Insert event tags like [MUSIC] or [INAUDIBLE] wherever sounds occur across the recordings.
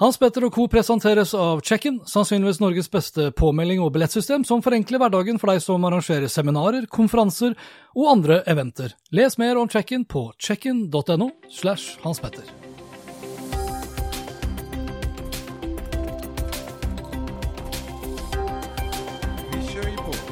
Hans Petter og co. presenteres av Check-in, sannsynligvis Norges beste påmelding og billettsystem som forenkler hverdagen for deg som arrangerer seminarer, konferanser og andre eventer. Les mer om Check-in på checkin.no slash Hans Petter. Vi.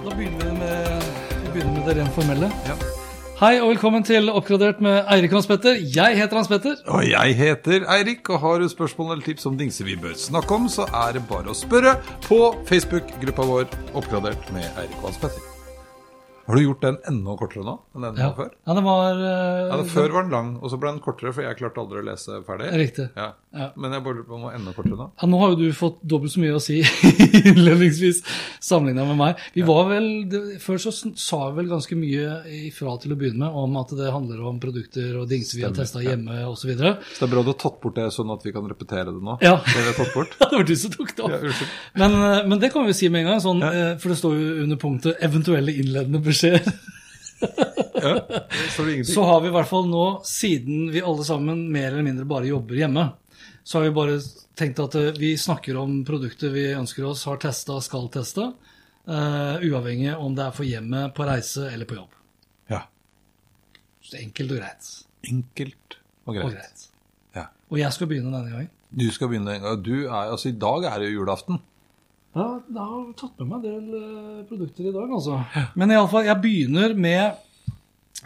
Da begynner vi med, vi begynner med det rent formelle. Ja. Hei og velkommen til Oppgradert med Eirik Hans Petter. Jeg heter Hans Petter. Og jeg heter Eirik, og har du spørsmål eller tips om dingser vi bør snakke om, så er det bare å spørre på Facebook-gruppa vår Oppgradert med Eirik og Hans Petter. Har du gjort den enda kortere nå enn den Ja, før? ja det var Uh, Ja, det Før var den lang, og så ble den kortere, for jeg klarte aldri å lese ferdig. Riktig. Ja. Ja. Men jeg bare lurer på om den var enda kortere nå. Ja, nå har jo du fått dobbelt så mye å si [LAUGHS] innledningsvis sammenligna med meg. Vi var vel, det, Før så sa vi vel ganske mye ifra til å begynne med om at det handler om produkter og dingser vi har testa hjemme ja. osv. Så det er bra du har tatt bort det, sånn at vi kan repetere det nå. Ja. Det [LAUGHS] det var du som tok det opp. Men, eh, men det kan vi si med en gang, sånn, eh, for det står jo under punktet 'eventuelle innledende beskjeder'. Ja. Så. Så har vi i hvert fall nå, siden vi alle sammen mer eller mindre bare jobber hjemme, så har vi bare tenkt at eh, vi snakker om produkter vi ønsker oss, har testa, skal teste, Uh, uavhengig om det er for hjemmet, på reise eller på jobb. Ja. Så enkelt og greit. Enkelt og Og greit. greit. Ja. Og jeg skal begynne denne gangen. Du skal begynne en gang. Du er, altså, I dag er det jo julaften. Ja, jeg har tatt med meg en del eh, produkter i dag, altså. Men iallfall, jeg begynner med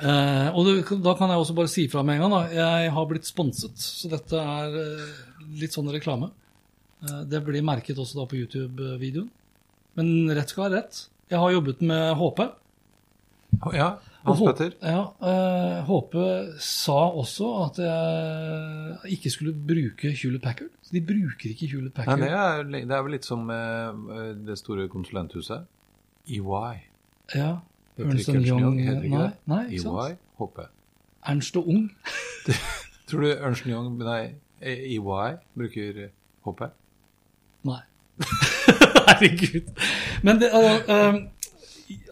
eh, Og det, da kan jeg også bare si fra med en gang, da. Jeg har blitt sponset, så dette er eh, litt sånn reklame. Eh, det blir merket også da på YouTube-videoen. Men rett skal være rett. Jeg har jobbet med HP. Ja, Hans Petter. Ja, Håpe HP sa også at jeg ikke skulle bruke Hewlett Packard. Så de bruker ikke Hewlett Nei, Packard. det er, det er vel litt som eh, det store konsulenthuset. EY. Ja, Ernst Young heter ikke Nei, det? nei, ikke sant? EY, Håpe. Ernst og Ung. [LAUGHS] Tror du Ernst Young, nei, EY bruker Håpe? Nei. [LAUGHS] Herregud. Men det, altså, eh,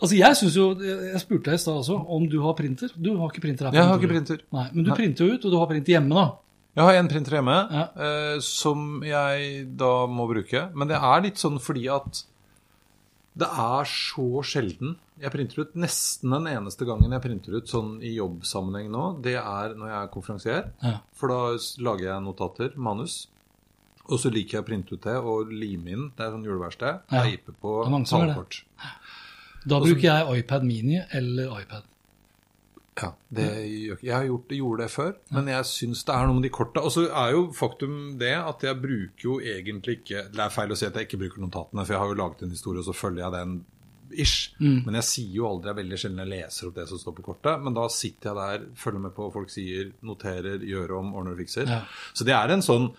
altså jeg synes jo Jeg spurte deg i stad også om du har printer. Du har ikke printer her? Jeg har ikke printer. Nei, Men du Nei. printer jo ut, og du har printer hjemme, da. Jeg har en printer hjemme Ja. eh, som jeg da må bruke. Men det er litt sånn fordi at det er så sjelden. Jeg printer ut nesten den eneste gangen jeg printer ut sånn i jobbsammenheng nå, det er når jeg er konferansier. Ja. For da lager jeg notater, manus. Og så liker jeg å printe ut det og lime inn. Det er sånn juleverksted. Ja. Teipe på som det. Da bruker jeg iPad Mini eller iPad. Ja, det Jeg har gjort, gjorde det før, men jeg syns det er noe med de korta. Og så er jo faktum det at jeg bruker jo egentlig ikke Det er feil å si at jeg ikke bruker notatene, for jeg har jo laget en historie, og så følger jeg den ish. Mm. Men jeg sier jo aldri, jeg er veldig sjelden jeg leser opp det som står på kortet. Men da sitter jeg der, følger med på hva folk sier, noterer, gjør om, ordner og fikser. Ja. Så det er en sånn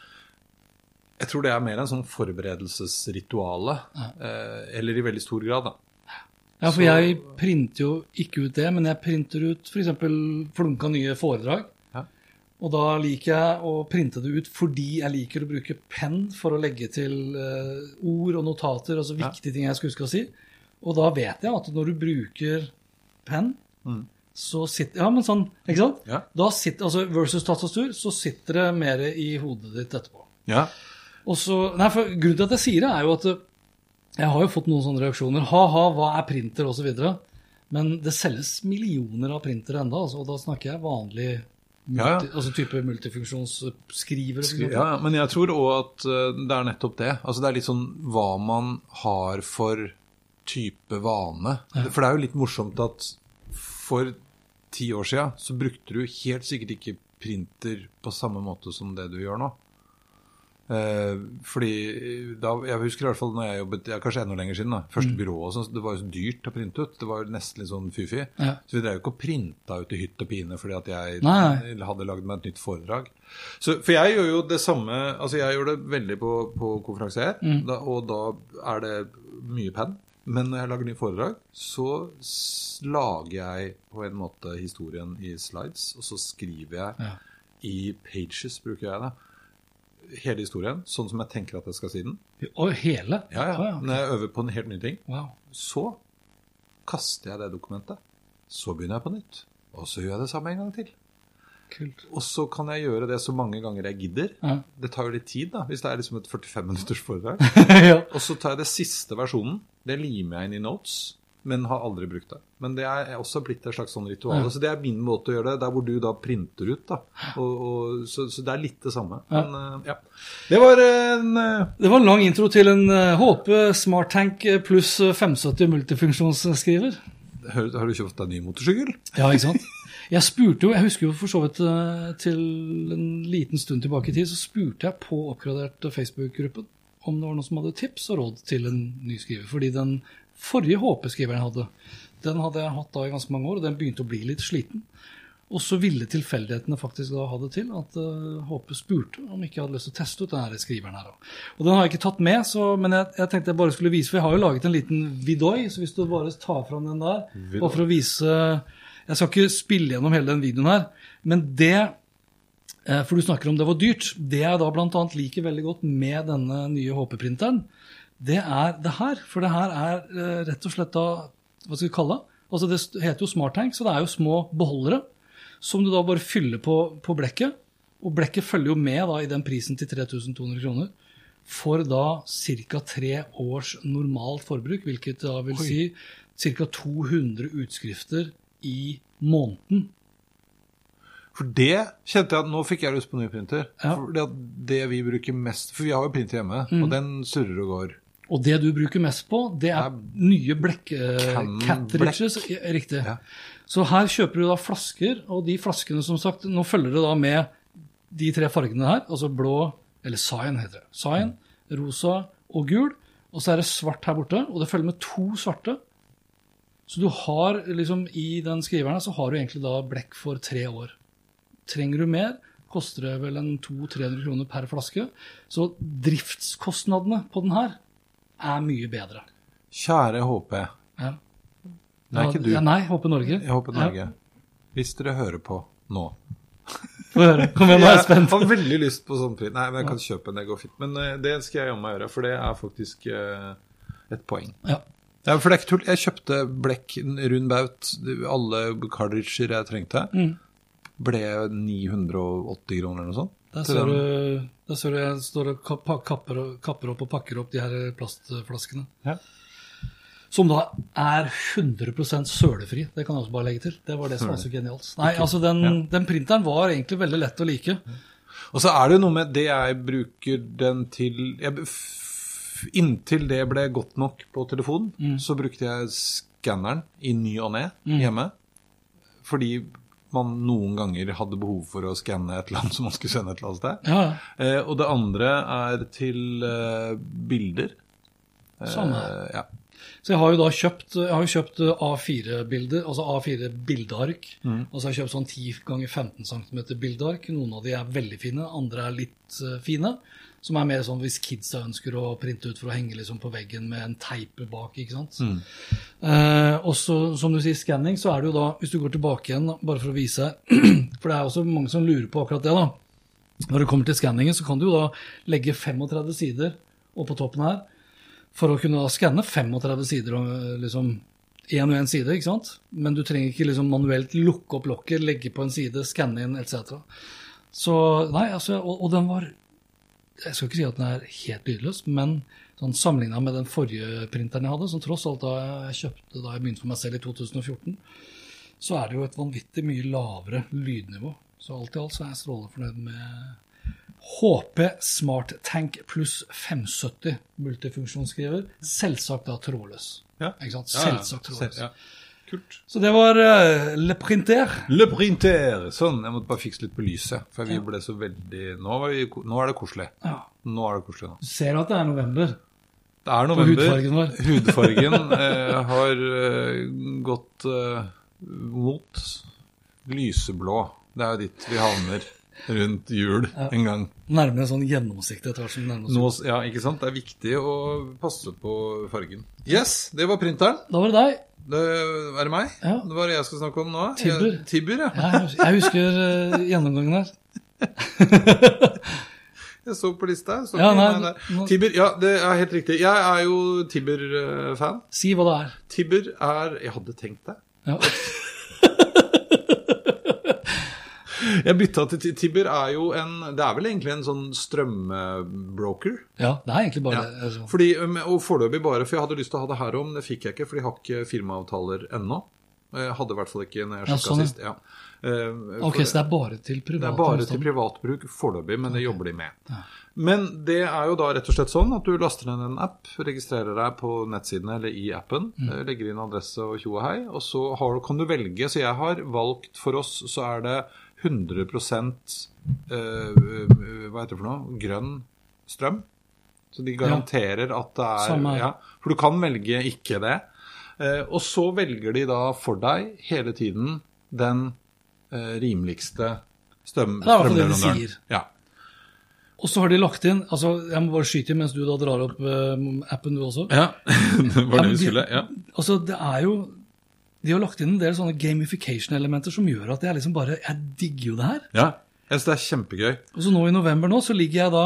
Jeg tror det er mer en sånn forberedelsesrituale. Eh, eller i veldig stor grad, da. Ja, for jeg printer jo ikke ut det, men jeg printer ut f.eks. flunka nye foredrag. Ja. Og da liker jeg å printe det ut fordi jeg liker å bruke penn for å legge til eh, ord og notater, altså Ja. viktige ting jeg skulle huske å si. Og da vet jeg at når du bruker penn, Mm. så sitter Ja, men sånn, ikke sant? Ja. Da sitter, altså Versus tastatur, så sitter det mer i hodet ditt etterpå. Ja. Og så, nei, for Grunnen til at jeg sier det, er jo at eh, jeg har jo fått noen sånne reaksjoner. Ha-ha, hva er printer, osv. Men det selges millioner av printere ennå, altså, og da snakker jeg vanlig Ja, ja. altså type multifunksjonsskriver. Skri- Ja, men jeg tror òg at eh, det er nettopp det. Altså Det er litt sånn hva man har for type vane. For det er jo litt morsomt at for ti år sia så brukte du helt sikkert ikke printer på samme måte som det du gjør nå. Eh, fordi da, Jeg husker i hvert fall når jeg jobbet ja, Kanskje enda lenger siden. da, Første byrå og sånn, Det var jo så dyrt å printe ut. Det var jo nesten litt sånn fy-fy. Ja. Så vi drev jo ikke og printa ut i hytt og pine fordi at jeg Nei. hadde lagd meg et nytt foredrag. Så, for jeg gjør jo det samme Altså jeg gjør det veldig på, på konferansier, Mm. og da er det mye penn. Men når jeg lager nye foredrag, så lager jeg på en måte historien i slides, og så skriver jeg Ja. i Pages, bruker jeg det. Hele historien, sånn som jeg tenker at jeg skal si den. Og hele? Ja, ja. Når jeg øver på en helt ny ting. Wow. Så kaster jeg det dokumentet. Så begynner jeg på nytt. Og så gjør jeg det samme en gang til. Kult. Og så kan jeg gjøre det så mange ganger jeg gidder. Ja. Det tar jo litt tid, da, hvis det er liksom et 45 minutters foredrag. [LAUGHS] ja. Og så tar jeg det siste versjonen. Det limer jeg inn i notes, men har aldri brukt det. Men det er også blitt et slags sånn ritual. Så det er min måte å gjøre det, der hvor du da printer ut. da. Og, og, så, så det er litt det samme. Men eh, ja. Det var en eh, Det var en lang intro til en eh, HP SmartTank pluss 570 multifunksjonsskriver. Har, har du kjøpt deg ny motorsykkel? Ja, ikke sant? Jeg spurte jo, jeg husker jo for så vidt eh, til en liten stund tilbake i tid, så spurte jeg på oppgradert Facebook-gruppen om det var noen som hadde tips og råd til en ny skriver. Fordi den forrige HP-skriveren jeg hadde, den hadde jeg hatt da i ganske mange år, og den begynte å bli litt sliten. Og så ville tilfeldighetene faktisk da ha det til at uh, HP spurte om ikke jeg hadde lyst til å teste ut denne skriveren her. da. Og den har jeg ikke tatt med, så, men jeg, jeg tenkte jeg bare skulle vise, for jeg har jo laget en liten vidoi, så hvis du bare tar fram den der, bare for å vise Jeg skal ikke spille gjennom hele den videoen her, men det eh, For du snakker om det var dyrt. Det jeg da bl.a. liker veldig godt med denne nye HP-printeren, det er det her. For det her er eh, rett og slett da Hva skal vi kalle det? Altså Det heter jo SmartTank, så det er jo små beholdere som du da bare fyller på, på blekket. Og blekket følger jo med da i den prisen til 3200 kroner. For da ca. tre års normalt forbruk, hvilket da vil si ca. 200 utskrifter i måneden. For det kjente jeg at nå fikk jeg lyst på ny printer. Ja. For det, det vi bruker mest For vi har jo printer hjemme, Mm. og den surrer og går. Og det du bruker mest på, det er nye blekk... Can cartridges. blek. Riktig. Ja. Så her kjøper du da flasker, og de flaskene som sagt, nå følger det da med de tre fargene her, altså blå, eller cyan heter det. Cyan, rosa og gul. Og så er det svart her borte, og det følger med to svarte. Så du har liksom i den skriveren så har du egentlig da blekk for tre år. Trenger du mer, koster det vel en 200-300 kroner per flaske. Så driftskostnadene på den her er mye bedre. Kjære HP. Ja. Nei, ikke du. Ja, nei, HP Norge. Jeg håper Norge. Hvis dere hører på nå. [LAUGHS] Få høre. Kom igjen, nå er jeg spent. har veldig lyst på sånn pris. Nei, men jeg kan kjøpe en, det går fint. Men eh, det skal jeg jammen meg gjøre, for det er faktisk eh, et poeng. Ja. Ja, for det er ikke tull. Jeg kjøpte blekk, rund baut, alle cartridger jeg trengte. Mm. Ble 980 kroner eller noe sånt. Der ser, du, der ser du jeg står og kapper, kapper opp og pakker opp de her plastflaskene. Ja. Som da er 100% sølefri. Det kan jeg også bare legge til. Det var det som var så genialt. Nei, altså den, den printeren var egentlig veldig lett å like. Og så er det jo noe med det jeg bruker den til jeg, Inntil det ble godt nok på telefonen, Mm. så brukte jeg skanneren i ny og ne hjemme. Fordi man noen ganger hadde behov for å skanne et eller annet som man skulle sende et eller annet sted. Ja. Eh, og det andre er til eh, bilder. Samme. Eh, ja. Så jeg har jo da kjøpt, jeg har kjøpt A4-bilder, altså A4-bildeark. Og så har jeg kjøpt sånn 10 ganger 15 cm bildeark. Noen av de er veldig fine, andre er litt eh, fine. Som er mer sånn hvis kidsa ønsker å printe ut for å henge liksom på veggen med en teipe bak. ikke sant? Eh, og så, som du sier, skanning, så er det jo da, hvis du går tilbake igjen, bare for å vise [CLEARS THROAT] For det er også mange som lurer på akkurat det, da. Når det kommer til skanningen, så kan du jo da legge 35 sider oppå toppen her for å kunne da skanne 35 sider og liksom én og én side, ikke sant? Men du trenger ikke liksom manuelt lukke opp lokket, legge på en side, skanne inn etc. Så nei, altså, og, og den var Jeg skal ikke si at den er helt lydløs, men sånn sammenligna med den forrige printeren jeg hadde, som tross alt da jeg kjøpte da jeg begynte for meg selv i 2014, så er det jo et vanvittig mye lavere lydnivå. Så alt i alt så er jeg strålende fornøyd med HP Smart Tank pluss 570 multifunksjonsskriver. Selvsagt da trådløs. Ja. Ikke sant? Ja, ja. Selvsagt trådløs. Ja. Kult. Så det var uh, Le Printer. Le printer! Sånn, jeg måtte bare fikse litt på lyset. For vi ble så veldig Nå, var vi, nå er det koselig. Ja. Nå er det koselig nå. Du ser at det er november. Det er november. hudfargen vår. [LAUGHS] Hudfargen eh, har uh, gått uh, mot lyseblå. Det er jo dit vi havner rundt jul en gang. Nærmere sånn gjennomsiktig etter hvert som nærmer ja, ikke sant? Det er viktig å passe på fargen. Yes, det var printeren. Da var det deg. Det er det meg? Ja. Det var det jeg skal snakke om nå. Tibber. Jeg, Tibber, ja. Ja, jeg husker uh, gjennomgangen her. [LAUGHS] Jeg så på lista. Så Ja, nei, nå- Tibber, ja, det er helt riktig. Jeg er jo Tibber-fan. Si hva det er. Tibber er Jeg hadde tenkt det. Ja. [LAUGHS] [LAUGHS] Jeg bytta til Ti- Tibber er jo en Det er vel egentlig en sånn strømbroker. ja, det er egentlig bare Ja. det. altså. Fordi, og foreløpig bare, for jeg hadde lyst til å ha det her om, det fikk jeg ikke, for de har ikke firmaavtaler ennå. Jeg hadde i hvert fall ikke når jeg Ja, sånn, ja. sist. Ja. Uh, Ok, så det er bare til privat Det er bare til privat bruk foreløpig, men det jobber de med. Men det er jo da rett og slett sånn at du laster ned en app, registrerer deg på nettsidene eller i appen, Mm. eh, legger inn adresse og tjo og hei, og så har, kan du velge. Så jeg har valgt for oss, så er det 100 eh, Hva heter det for noe? Grønn strøm. Så de garanterer at det er ja, For du kan velge ikke det. Eh, og så velger de da for deg hele tiden den eh, rimeligste strøm, Det er i hvert fall det de sier. Ja. Og så har de lagt inn altså Jeg må bare skyte inn mens du da drar opp eh, appen, du også. ja. [LAUGHS] det var det vi skulle. Ja. Altså, det er jo De har lagt inn en del sånne gamification-elementer som gjør at jeg liksom bare Jeg digger jo det her. ja. Jeg synes det er kjempegøy. Og så nå i november nå, så ligger jeg da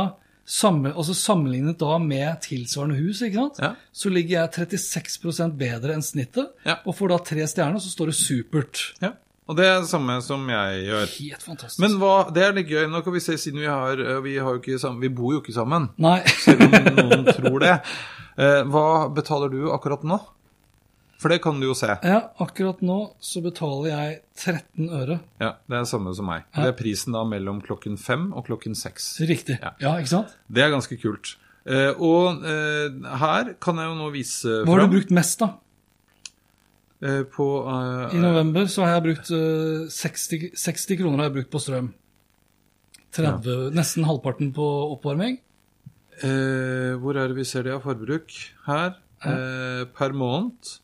samme, altså Sammenlignet da med tilsvarende hus, ikke sant? Ja. så ligger jeg 36% bedre enn snittet. Ja. Og får da tre stjerner, så står det supert. Ja. Og det er det samme som jeg gjør. Helt fantastisk. Men hva, det er litt gøy. Nå kan vi se, siden vi har, eh, vi har jo ikke sammen, vi bor jo ikke sammen, Nei. selv om noen tror det. Eh, hva betaler du akkurat nå? For det kan du jo se. Ja, akkurat nå så betaler jeg 13 øre. Ja, Det er samme som meg. Ja. Det er prisen da mellom klokken fem og klokken seks. Riktig. Ja. Ja, ikke sant? Det er ganske kult. Uh, og uh, her kan jeg jo nå vise Hva har fram du brukt mest, da? Uh, på I november så har jeg brukt eh, 60, 60 kroner har jeg brukt på strøm. 30, Nesten halvparten på oppvarming. Hvor er det vi ser det av forbruk? Her. Per måned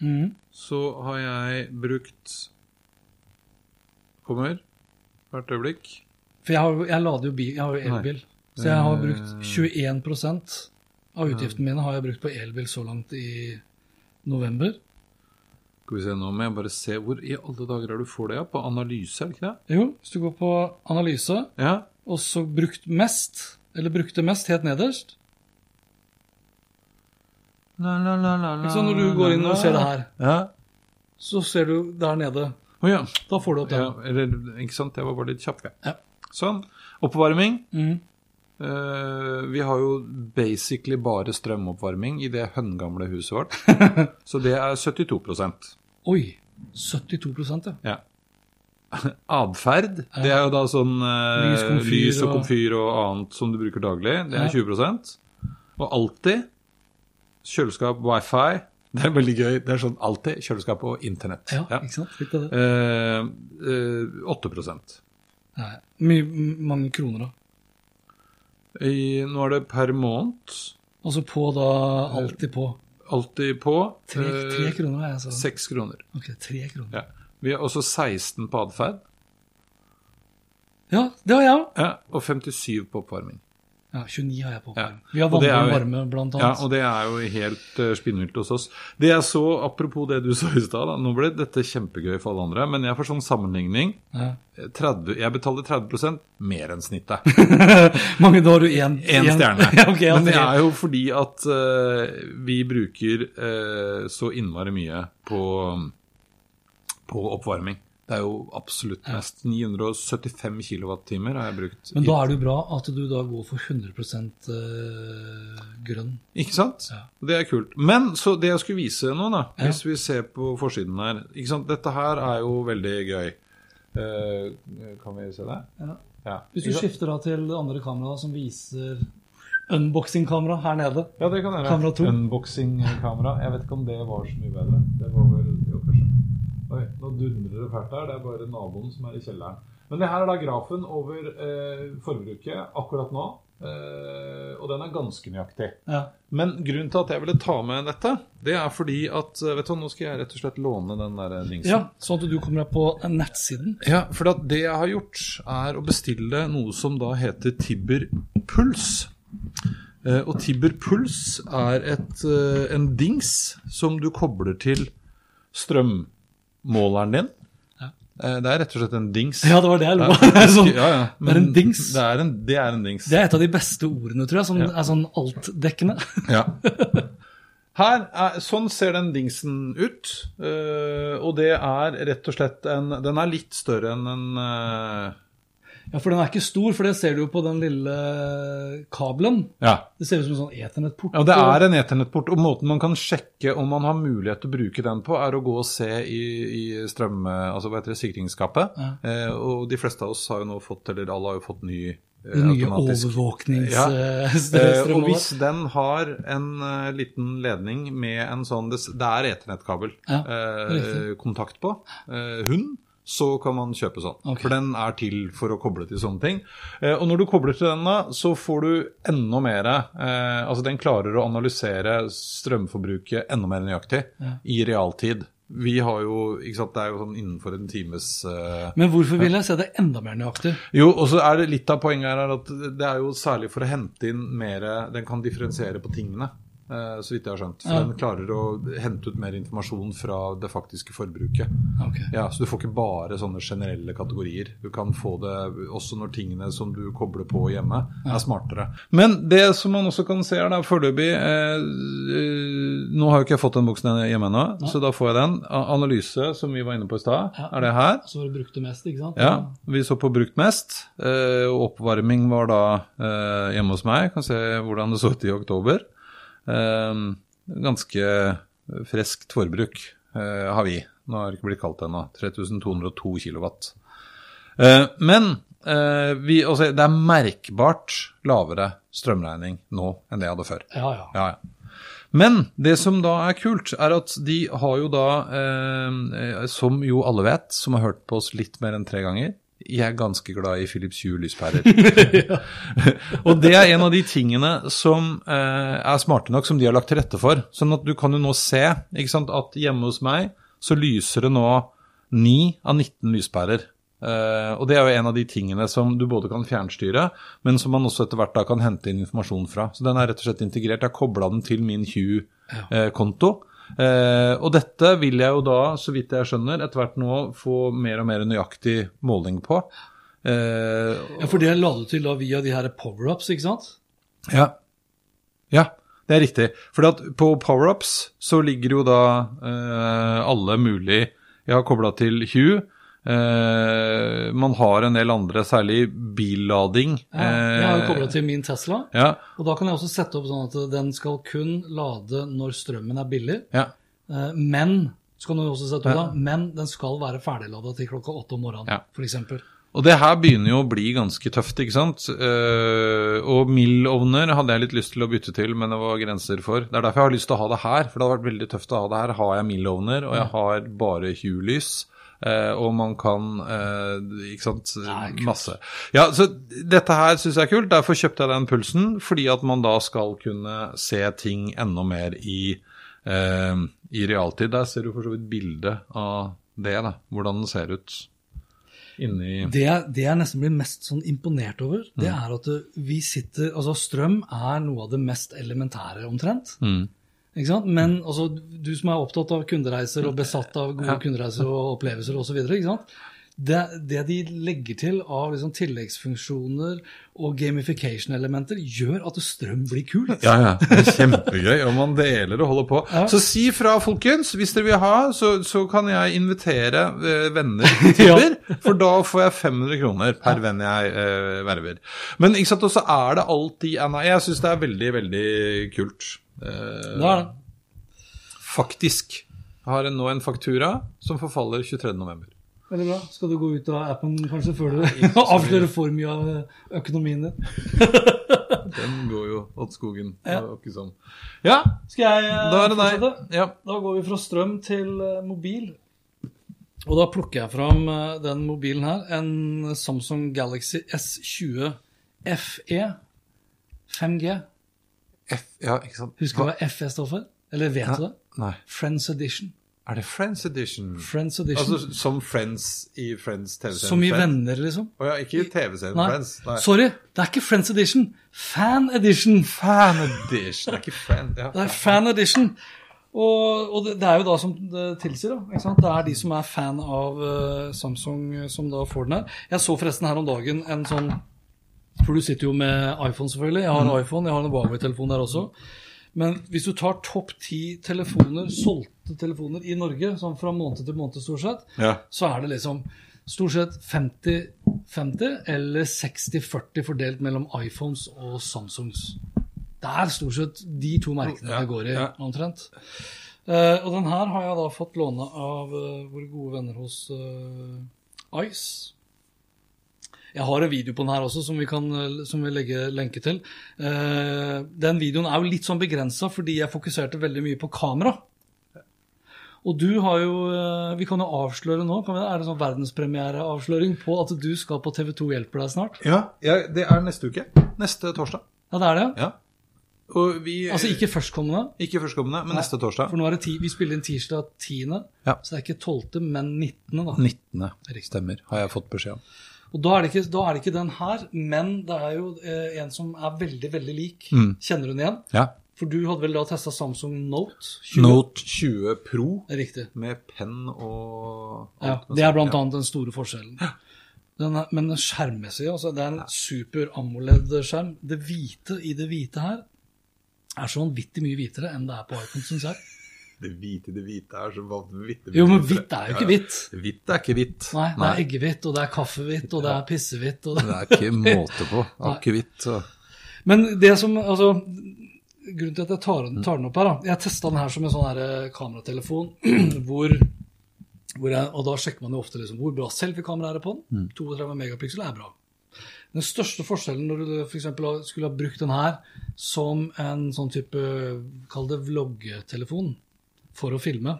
Mhm. så har jeg brukt Kommer hvert øyeblikk. For jeg, har, jeg lader jo bil, jeg har jo elbil. Så jeg har brukt Eh. 21 av utgiftene mine har jeg brukt på elbil så langt i november. Skal vi se Nå må jeg bare se hvor i alle dager er du får det? Ja? På analyse, er det ikke det? Jo, hvis du går på analyse, Ja. og så brukt mest, eller brukte mest helt nederst La, la, la, la, la, Ikke sant, Når du går inn og ser det her, Ja. så ser du der nede. Oh, ja. Da får du opp den. ja. Eller, ikke sant, jeg var bare litt kjapp, jeg. Ja. Sånn. Oppvarming. Mm. Uh, vi har jo basically bare strømoppvarming i det høngamle huset vårt. [LAUGHS] Så det er 72 Oi! 72 ja. Ja. [LAUGHS] Atferd, det er jo da sånn uh, Lys, komfyr lys og og- komfyr og annet som du bruker daglig. Det er Ja. 20 Og alltid kjøleskap, wifi. Det er veldig gøy. Det er sånn alltid kjøleskap og internett. Ja, ikke sant? Litt av det. Eh, eh, 8 Nei, mye, mange kroner, da. I, Nå er det per måned. Altså på da alltid på. Alltid på. Tre, eh, tre kroner, er jeg sa. Seks kroner. Ok, tre kroner. Ja. Vi har også 16 på atferd. Ja, det har jeg òg. Ja, og 57 på oppvarming. Ja, 29 har jeg på. Ja. Vi har jo- varme, blant Ja, og det er jo helt uh, spinnvilt hos oss. Det jeg så, apropos det du [LAUGHS] sa i stad, nå ble dette kjempegøy for alle andre, men jeg får sånn sammenligning. Ja. 30, jeg betaler 30% mer enn snittet. [LAUGHS] Mange, da har du Én stjerne. [LAUGHS] okay, Men det er jo fordi at uh, vi bruker uh, så innmari mye på, på oppvarming. Det er jo absolutt mest. 975 kilowattimer har jeg brukt. Men da er det jo bra at du da går for 100 eh, grønn. Ikke sant? Ja. Det er kult. Men så det jeg skulle vise nå, da, Ja. hvis vi ser på forsiden her? Dette her er jo veldig gøy. Eh, kan vi se det? Ja. Ja. Hvis du skifter da til det andre kameraet som viser unboxing-kamera her nede Ja, det kan jeg gjøre. Kamera. Unboxing-kamera. Jeg vet ikke om det var så mye bedre. Det var vel jo, kanskje. Oi, nå dundrer det fælt der. Det er bare naboen som er i kjelleren. Men det her er da grafen over eh, forbruket akkurat nå. Eh, og den er ganske nøyaktig. Ja. Men grunnen til at jeg ville ta med dette, det er fordi at eh, Vet du nå skal jeg rett og slett låne den der dingsen. ja, sånn at du kommer deg på nettsiden. Ja, for det jeg har gjort, er å bestille noe som da heter Tibber Puls. Eh, og Tibber Puls er et, eh, en dings som du kobler til strømmåleren din. Ja. Eh, Det er rett og slett en dings. Ja, det var det jeg lo av. [LAUGHS] Sånn- ja, ja. det er en dings. Det er en, det er en dings. Det er et av de beste ordene, tror jeg, som er sånn altdekkende. Ja. [LAUGHS] Her er, sånn ser den dingsen ut. eh, og det er rett og slett en Den er litt større enn en eh, Ja, for den er ikke stor, for det ser du jo på den lille kabelen. Ja. Det ser ut som en sånn eternettport. Ja, Det er en eternettport. og måten man kan sjekke om man har mulighet til å bruke den på, er å gå og se i, i strøm... Altså hva heter det, sikringsskapet. Ja. Eh, og de fleste av oss har jo nå fått, eller alle har jo fått ny eh, nye automatisk- Ja. [LAUGHS] Eh, [LAUGHS] og hvis den har en eh, liten ledning med en sånn Det, det er eternettkabel Ja, eh, kontakt på, eh, hund, så kan man kjøpe sånn. Okay. For den er til for å koble til sånne ting. Eh, og når du kobler til den, da, så får du enda mer eh, Altså den klarer å analysere strømforbruket enda mer nøyaktig i realtid. Vi har jo, ikke sant, Det er jo sånn innenfor en times eh, Men hvorfor vil jeg se det enda mer nøyaktig? jo, og så er det litt av poenget her er at det er jo særlig for å hente inn mer Den kan differensiere på tingene, så vidt jeg har skjønt. For Ja. den klarer å hente ut mer informasjon fra det faktiske forbruket. Okay. Ja, Så du får ikke bare sånne generelle kategorier. Du kan få det også når tingene som du kobler på hjemme, er smartere. Men det som man også kan se her, da, foreløpig eh, eh, Nå har jo ikke jeg fått den boksen hjemme ennå, så da får jeg den. Analyse, som vi var inne på i stad, Ja. er det her. Så var det brukt det mest, ikke sant? Ja, vi så på brukt mest. eh, oppvarming var da eh, hjemme hos meg. Kan se hvordan det så ut i oktober. Eh, Ganske friskt forbruk eh, har vi. Nå har det ikke blitt kaldt ennå. 3202 kilowatt. Eh, Men eh, vi, altså, det er merkbart lavere strømregning nå enn det jeg hadde før. Ja, ja. Ja, ja. Men det som da er kult, er at de har jo da, eh, som jo alle vet, som har hørt på oss litt mer enn tre ganger, jeg er ganske glad i Philips Hue lyspærer. [LAUGHS] [LAUGHS] og det er en av de tingene som eh, er smarte nok, som de har lagt til rette for. Sånn at du kan jo nå se ikke sant, at hjemme hos meg så lyser det nå 9 av 19 lyspærer. Eh, og det er jo en av de tingene som du både kan fjernstyre, men som man også etter hvert da kan hente inn informasjon fra. Så den er rett og slett integrert. Jeg har kobla den til min Hue-konto. Eh, og dette vil jeg jo da, så vidt jeg skjønner, etter hvert nå få mer og mer nøyaktig måling på. Eh, ja, for det la du til da via de her power-ups, ikke sant? ja. ja, det er riktig. For på power-ups så ligger jo da eh, alle mulig Jeg har kobla til Hue. Eh, man har en del andre, særlig billading. Ja, jeg har jo Eh, kobla til min Tesla, Ja, og da kan jeg også sette opp sånn at den skal kun lade når strømmen er billig. ja. Eh, Men så kan du også sette opp da, men den skal være ferdiglada til klokka åtte om morgenen, Ja. f.eks. Og det her begynner jo å bli ganske tøft, ikke sant. Eh, og Mill-ovner hadde jeg litt lyst til å bytte til, men det var grenser for. Det er derfor jeg har lyst til å ha det her, for det hadde vært veldig tøft å ha det her. Har jeg Mill-ovner, og jeg har bare Hue-lys. Eh, og man kan eh, Ikke sant. Masse. Ja, så dette her syns jeg er kult. Derfor kjøpte jeg den pulsen, fordi at man da skal kunne se ting enda mer i, eh, i realtid. Der ser du for så vidt bildet av det, da. Hvordan den ser ut inni Det, det jeg nesten blir mest sånn imponert over, det Mm. er at vi sitter Altså, strøm er noe av det mest elementære, omtrent. Mm. Men også, du som er opptatt av kundereiser og besatt av gode kundereiser og opplevelser osv.. Det, det de legger til av liksom tilleggsfunksjoner og gamification-elementer, gjør at strøm blir kult. Ja, ja. Det er kjempegøy, og man deler og holder på. Ja. Så si fra, folkens. Hvis dere vil ha, så, så kan jeg invitere eh, venner [LAUGHS] til ja. For da får jeg 500 kroner per venn jeg eh, verver. Men ikke sant, også er det alltid jeg syns det er veldig, veldig kult. Eh, Det er det. Faktisk. Har en, nå en faktura som forfaller 23.11. Veldig bra. Skal du gå ut av appen kanskje før du [LAUGHS] avslører for mye av uh, økonomien din? [LAUGHS] Den går jo åt skogen. Ja. Det var ikke sånn. Ja, Skal jeg uh, da er det deg. fortsette? Ja. Da går vi fra strøm til mobil. Og da plukker jeg fram den mobilen her. En Samsung Galaxy S20 FE 5G. F, ja, ikke sant. Husker du hva FE står for? Eller vet du det? Nei. Friends Edition. Er det Friends Edition? Friends Edition. Altså som Friends i Friends TV-serien? Som i Friends? venner, liksom. Å ja, ikke i TV-serien. Friends. Nei. Sorry, det er ikke Friends Edition. Fan Edition. Fan Edition. Det er ikke Friend. Ja. Det er Fan Edition. Og, og det, det er jo da som det tilsier, da. Ikke sant? Det er de som er fan av uh, Samsung, som da får den her. Jeg så forresten her om dagen en sånn For du sitter jo med iPhone, selvfølgelig. Jeg har en iPhone, jeg har en Huawei-telefon der også. Men hvis du tar topp ti telefoner, solgte telefoner i Norge, sånn fra måned til måned stort sett, Ja. så er det liksom stort sett 50-50 eller 60-40 fordelt mellom iPhones og Samsungs. Det er stort sett de to merkene Ja, det går i, ja. omtrent. Uh, og den her har jeg da fått låne av uh, våre gode venner hos uh, Ice. Jeg har en video på den her også som vi kan eh, som vi legger lenke til. Eh, den videoen er jo litt sånn begrensa fordi jeg fokuserte veldig mye på kamera. Og du har jo eh, Vi kan jo avsløre nå. Kan vi, er det sånn verdenspremiereavsløring på at du skal på TV2 hjelper deg snart? Ja, ja, det er neste uke. Neste torsdag. Ja, det er det? Ja. Og vi Altså ikke førstkommende? Ikke førstkommende, men neste torsdag. For nå er det ti, Vi spiller inn tirsdag 10., Ja. så det er ikke 12., men 19., da. 19. Riktig. Stemmer, har jeg fått beskjed om. Og da er, det ikke, da er det ikke den her, men det er jo eh, en som er veldig, veldig lik. Mm. Kjenner du den igjen? Ja. For du hadde vel da testa Samsung Note 20? Note 20 Pro Riktig. med penn og Ja, alt Ja, det er blant annet den store forskjellen. Den er, men skjermmessig, altså, det er en super AMOLED-skjerm. Det hvite i det hvite her er så vanvittig mye hvitere enn det er på iPhone, syns jeg. Det hvite, det hvite er så vanvittig Jo, men hvitt er jo ikke hvitt. Hvitt er ikke hvitt. Nei, det er eggehvitt, og det er kaffehvitt, og det er pissehvitt. Det... Det er ikke [LAUGHS] måte på. Akevitt Men det som Altså, grunnen til at jeg tar, tar den opp her, da Jeg testa den her som en sånn her eh, kameratelefon [CLEARS THROAT] hvor, hvor jeg, Og da sjekker man jo ofte liksom, hvor bra selfiekamera er på den. 32 megapiksel er bra. Den største forskjellen når du f.eks. skulle ha brukt den her som en sånn type Kall det vloggetelefon for å filme,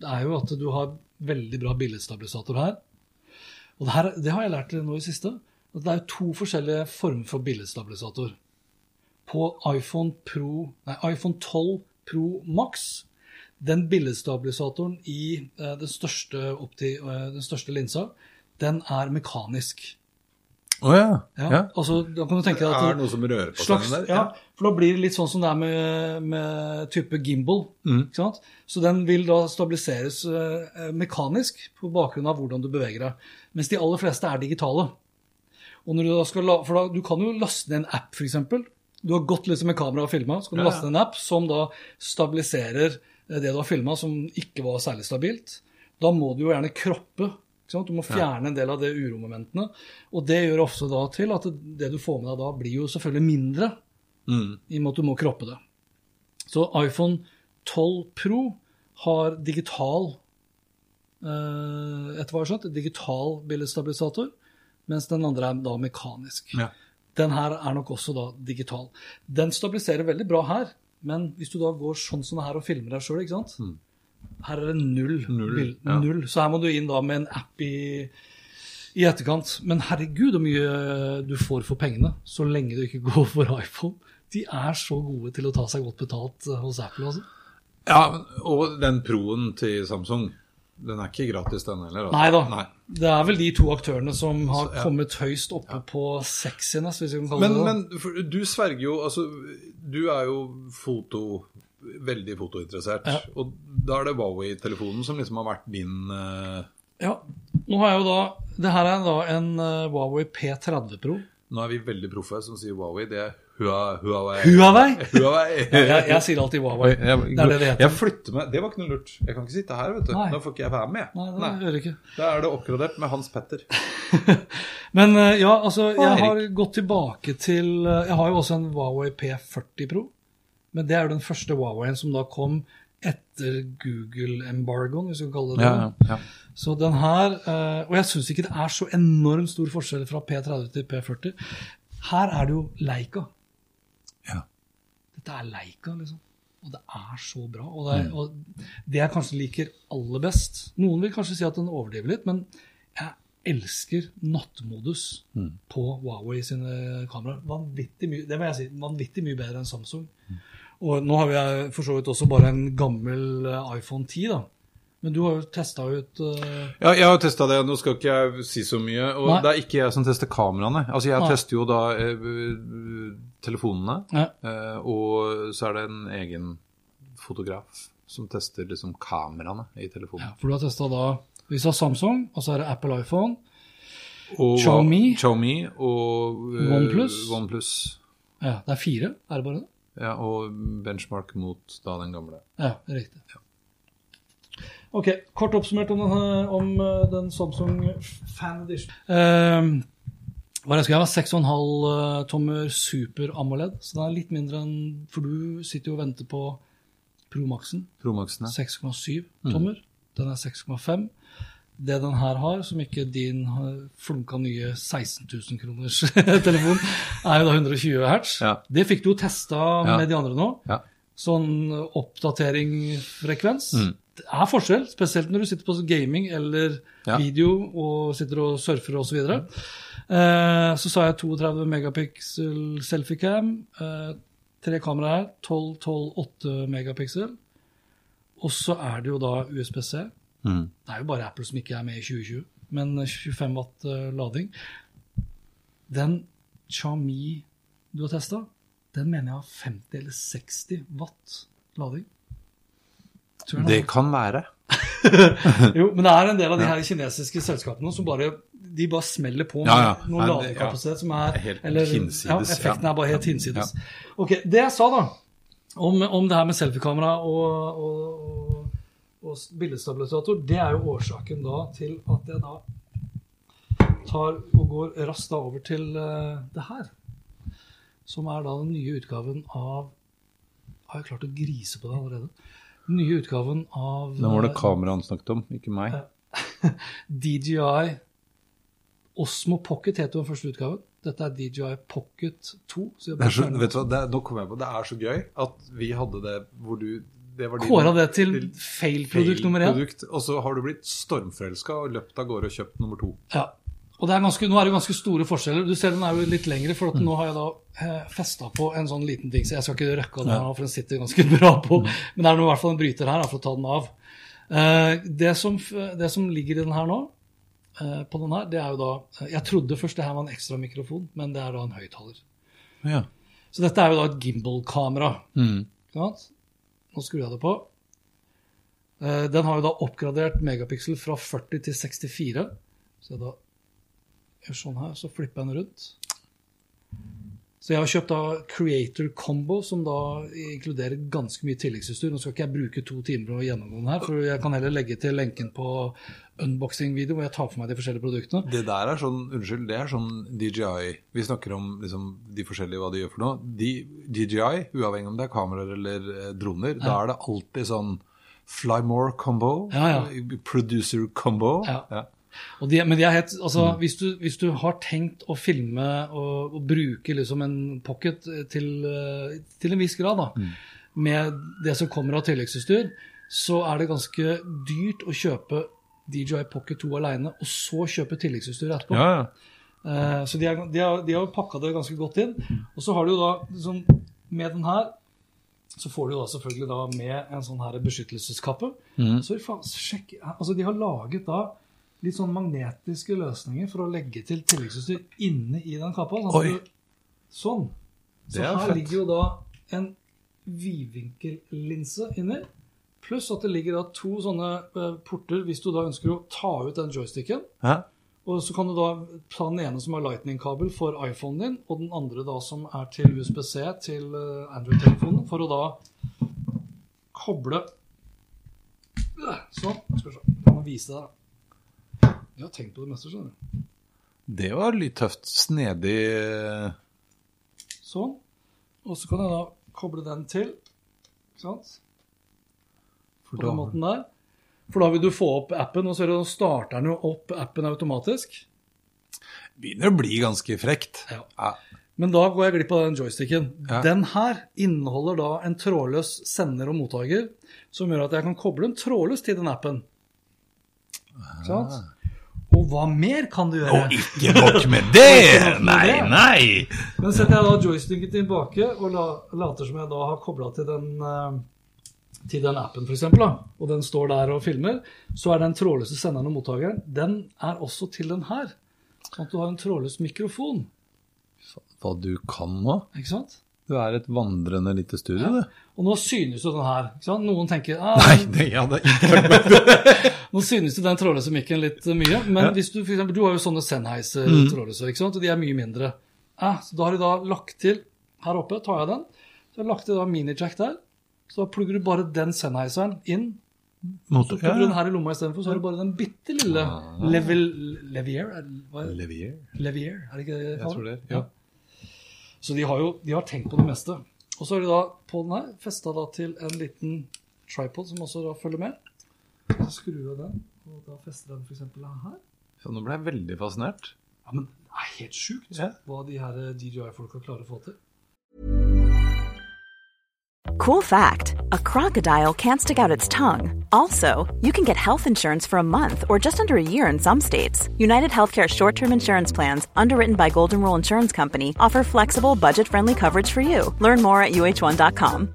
det er jo at du har veldig bra billedstabilisator her. Og det, her, det har jeg lært nå i siste. At det er jo to forskjellige former for billedstabilisator. På iPhone, Pro, nei, iPhone 12 Pro Max, den billedstabilisatoren i eh, den, største opti, eh, den største linsa, den er mekanisk. Å ja. Ja. ja. Altså, da kan du tenke deg Det er noe som rører på slags, seg der. ja, for da blir det litt sånn som det er med, med type gimbal. Mm. Ikke sant? Så den vil da stabiliseres eh, mekanisk på bakgrunn av hvordan du beveger deg. Mens de aller fleste er digitale. Og når du da skal la, for da, Du kan jo laste ned en app, f.eks. Du har gått liksom med kamera og filma, så kan du Ja, ja. laste ned en app som da stabiliserer eh, det du har filma, som ikke var særlig stabilt. Da må du jo gjerne kroppe. Du må fjerne en del av det uromomentene. Og det gjør ofte da til at det, det du får med deg da, blir jo selvfølgelig mindre, Mm. i og med at du må kroppe det. Så iPhone 12 Pro har digital eh, etter hva jeg har skjønt, digital billedstabilisator, mens den andre er da mekanisk. Ja. Den her er nok også da digital. Den stabiliserer veldig bra her, men hvis du da går sånn som det her og filmer deg sjøl, ikke sant Her er det null. Mm. Null, ja. null. Så her må du inn da med en app i, i etterkant. Men herregud, så mye du får for pengene, så lenge du ikke går for iPhone. De er så gode til å ta seg godt betalt eh, hos Apple. Altså. ja, og den Proen til Samsung, den er ikke gratis, den heller. altså. Nei da. Nei. Det er vel de to aktørene som har ja. kommet høyst oppe på sexiness, hvis vi kan kalle Men, det det. men du sverger jo Altså, du er jo foto Veldig fotointeressert. Ja. Og da er det Wowie-telefonen som liksom har vært din uh... Ja, nå har jeg jo da Det her er da en uh, Huawei P30 Pro. Nå er vi veldig proffe som sier Wowie. Det er Hua- Huawei. Huawei? [LAUGHS] Huawei. Jeg, jeg sier alltid Huawei. Jeg, jeg, Det er det det heter. Jeg flytter meg. Det var ikke noe lurt. Jeg kan ikke sitte her, vet du. Nei. Nå får ikke jeg være med. Nei, det jeg ikke. Da er det oppgradert med Hans Petter. [LAUGHS] Men eh, ja, altså, jeg har gått tilbake til eh, Jeg har jo også en Huawei P40 Pro. Men det er jo den første Huaweien som da kom etter Google-embargoen, hvis vi kan kalle det det. ja. Så den her eh, Og jeg syns ikke det er så enormt stor forskjell fra P30 til P40. Her er det jo Leica. Dette er Leica, liksom. Og det er så bra. Og det, er, og det jeg kanskje liker aller best Noen vil kanskje si at den overdriver litt, men jeg elsker nattmodus på Huawei sine kameraer. Vanvittig mye, det må jeg si, vanvittig mye bedre enn Samsung. Og nå har jeg for så vidt også bare en gammel eh, iPhone 10, da. Men du har jo testa ut uh... Ja, jeg har testa det. Nå skal ikke jeg si så mye. Og Nei. det er ikke jeg som tester kameraene. Altså, jeg Nei. tester jo da eh, telefonene, ja. Uh, og så er det en egen fotograf som tester liksom kameraene i telefonen. Ja, for du har testa da du har Samsung, og så er det Apple iPhone, Og Xiaomi. Xiaomi og uh, OnePlus. OnePlus. ja, det er fire, er det bare det? Ja, og benchmark mot da den gamle. Ja, riktig. Ok, kort oppsummert om, denne, om eh, den Samsung Fan Edition. Uh, hva er jeg skal ha? 6,5 eh, tommer Super AMOLED. Så den er litt mindre enn For du sitter jo og venter på Pro Maxen. ja. 6,7 tommer. Den er 6,5. Det den her har, som ikke din har flunka nye 16 000 kroners [LAUGHS] telefon, er jo da 120 hertz. Ja. Det fikk du jo testa med de andre nå. Ja. Sånn oppdateringsfrekvens. Mm. Det er forskjell, spesielt når du sitter på gaming eller Ja. video og sitter og surfer osv. Så, eh, så sa jeg 32 megapixel selfiecam. Eh, tre kameraer her. 12, 12, 8 megapixel. Og så er det jo da USBC. Mm. Det er jo bare Apple som ikke er med i 2020, men 25 watt eh, lading. Den Xiaomi du har testa, den mener jeg har 50 eller 60 watt lading. Tror jeg Det kan være. [LAUGHS] Jo, men det er en del av de her kinesiske selskapene som bare de bare smeller på med Ja, ja. noen ladekapasitet ja. som er Helt eller, hinsides, Ja, effekten er bare helt hinsides. Ok, Det jeg sa, da, om, om det her med selfiekamera og, og, og, og bildestabilisator, det er jo årsaken da til at jeg da tar og går raskt da over til uh, det her. Som er da den nye utgaven av Har jeg klart å grise på det allerede? Den nye utgaven av Nå var det eh, kameraet han snakket om, ikke meg. [LAUGHS] DJI Osmo Pocket heter jo den første utgaven. Dette er DJI Pocket 2. Så jeg Det er så, vet du hva, det er, nå kom jeg på, det er så gøy at vi hadde det hvor du det var Kåra det til til fail-produkt nummer én. Og så har du blitt stormforelska og løpt av gårde og kjøpt nummer to. Ja. Og det er ganske, nå er det ganske store forskjeller. Du ser den er jo litt lengre, for Mm. nå har jeg da eh, festa på en sånn liten ting, så jeg skal ikke røkke den her for den sitter ganske [LAUGHS] bra på. Mm. Men det er i hvert fall en bryter her for å ta den av. Eh, det, som, det som ligger i den her nå, eh, på den her, det er jo da Jeg trodde først det her var en ekstra mikrofon, men det er da en høyttaler. Ja. Så dette er jo da et gimbal-kamera. Mm. Nå skrur jeg det på. Den har jo da oppgradert megapixel fra 40 til 64. Så da gjør sånn her, så flipper jeg den rundt. Så jeg har kjøpt da Creator Combo, som da inkluderer ganske mye tilleggsutstyr. Nå skal ikke jeg bruke to timer på å gjennomgå den her, for jeg kan heller legge til lenken på unboxing-video hvor jeg tar for meg de forskjellige produktene. Det der er sånn, unnskyld, det er sånn DJI. Vi snakker om liksom, de forskjellige hva de gjør for noe. De, DJI, uavhengig om det er kameraer eller droner, droner, da er det alltid sånn Fly more combo, Ja, ja. producer combo. Ja. De, men de er helt, altså, Mm. hvis, du, hvis du har tenkt å filme og, og bruke liksom en pocket til, eh, til en viss grad, da, Mm. med det som kommer av tilleggsutstyr, så er det ganske dyrt å kjøpe DJI Pocket 2 alene, og så kjøpe tilleggsutstyr etterpå. Ja, ja. Uh, så de, er, de, har, de har pakka det ganske godt inn. Og så har du da liksom, Med den her så får du da selvfølgelig da med en sånn her beskyttelseskappe. Mm. Så sjekk, altså De har laget da litt sånn magnetiske løsninger for å legge til tilleggsutstyr inne i den kappa. Sånn. Sånn. Så er her fett. ligger jo da en vidvinkellinse inni. Pluss at det ligger da to sånne eh, porter hvis du da ønsker å ta ut den joysticken. Hæ? Og så kan du da ta den ene som er lightning-kabel for iPhonen din, og den andre da som er til USBC til eh, Android-telefonen, for å da koble Sånn. Skal vi se. Jeg må vise deg, da. Jeg har tenkt på det meste, skjønner du. Det var litt tøft. Snedig eh, Sånn. Og så kan jeg da koble den til. Ikke sant? For På den måten der. For da vil du få opp appen, og så er starter den jo opp appen automatisk. begynner å bli ganske frekt. Ja. Ja. Men da går jeg glipp av den joysticken. Ja. Den her inneholder da en trådløs sender og mottaker, som gjør at jeg kan koble en trådløs til den appen. Ikke sant? Og hva mer kan du gjøre? Og ikke nok med [LAUGHS] det! Nei, nei! Men setter jeg da joysticken tilbake og la, later som jeg da har kobla til den eh, til den appen, f.eks., og den står der og filmer, så er den trådløse senderen og mottakeren den er også til den her. Sånn at du har en trådløs mikrofon. Hva du kan nå? Ikke sant? Du er et vandrende lite studio, du. Og nå synes jo den her. ikke sant? Noen tenker ah, Nei, det, ja, det er ikke [LAUGHS] Nå synes jo den trådløse mikken litt mye, men hvis du for eksempel, du har jo sånne Sennheiser Mm. trådløse, ikke sant? og de er mye mindre. Ja, så da har de da lagt til her oppe, tar jeg den, så har jeg lagt til da minijack der. Så da plugger du bare den Sennheiseren inn, så motor. plugger du den her i lomma istedenfor, så har du bare den bitte lille Ah. level, Levier? Er er? Levier. Levier, er det ikke det? Jeg tror det, ja. Så de har jo de har tenkt på det meste. Og så har de da på den her festa til en liten tripod som også da følger med. Så skrur av den, og da fester den f.eks. her. Så nå ble jeg veldig fascinert. Ja, men det er helt sjukt Ja. hva de her DJI-folka klarer å få til. Cool fact a crocodile can't stick out its tongue. Also, you can get health insurance for a month or just under a year in some states. United Healthcare short term insurance plans, underwritten by Golden Rule Insurance Company, offer flexible, budget friendly coverage for you. Learn more at uh1.com.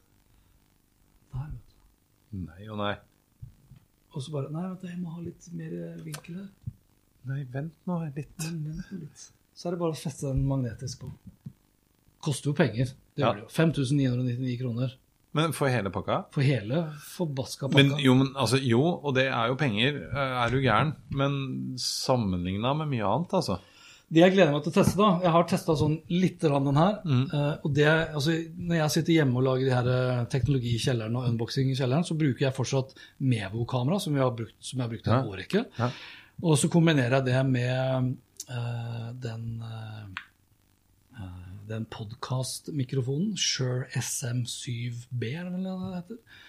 Der, vet du. Nei og nei. Og så bare Nei, du, jeg må ha litt mer vinkel her. Nei, vent nå litt. Nei, vent nå litt. Så er det bare å feste den magnetisk på. Koster jo penger. Det Ja. det jo. 5999 kroner Men for hele pakka? for hele forbaska pakka. Men jo, men, altså, jo, og det er jo penger, eh, er du gæren. Men sammenligna med mye annet, altså. Det jeg gleder meg til å teste, da Jeg har testa sånn litt grann den her. Mm. eh, og det, altså, når jeg sitter hjemme og lager de her eh, teknologi i kjelleren og unboxing i kjelleren, så bruker jeg fortsatt Mevo-kamera, som, brukt- som jeg har brukt i en årrekke. Ja. Og så kombinerer jeg det med uh, den uh, den podkastmikrofonen, Shure SM7B, eller hva det heter.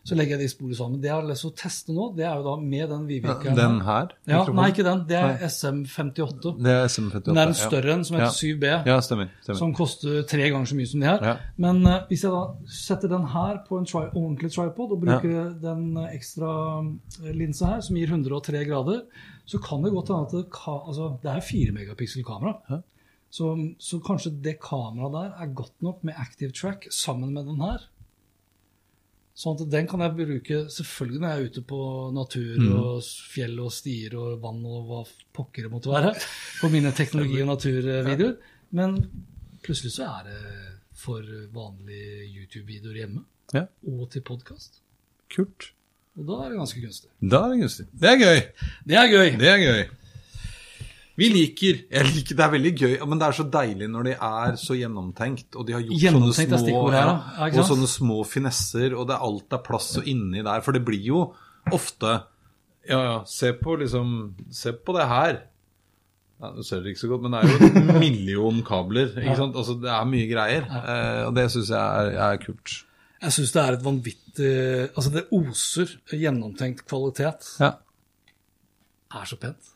Så legger jeg de sporene sammen. Det jeg har lyst til å teste nå, det er jo da med den vidvinkelen. Den her? Ja, nei, ikke den. Det er SM58. Det er SM58. Den er den større enn som heter Ja. 7B, Ja, stemmer. stemmer. som koster tre ganger så mye som de her. Ja. Men uh, hvis jeg da setter den her på en tri ordentlig tripod og bruker den eh, ekstra eh, linsa her, som gir 103 grader, så kan det godt hende at det, ka altså, det er 4 megapiksel kamera. Ja. Så, så kanskje det kameraet der er godt nok med active track sammen med den her. Sånn at den kan jeg bruke selvfølgelig når jeg er ute på natur Mm. og fjell og stier og vann og hva pokker det måtte være, på mine teknologi- og naturvideoer. Men plutselig så er det for vanlige YouTube-videoer hjemme, Ja. og til podkast. Kult. Og da er det ganske gunstig. Da er det gunstig. Det er gøy. Det er gøy! Det er gøy. Vi liker Jeg liker Det er veldig gøy, men det er så deilig når de er så gjennomtenkt, og de har gjort sånne små, her, ja, og sånne små finesser, og det er alt er plass og inni der. For det blir jo ofte Ja, ja, se på liksom Se på det her. Ja, Du ser det ikke så godt, men det er jo [LAUGHS] en million kabler. ikke sant? Altså, Det er mye greier, eh, og det syns jeg er, er kult. Jeg syns det er et vanvittig Altså, det oser gjennomtenkt kvalitet. Ja. er så pent.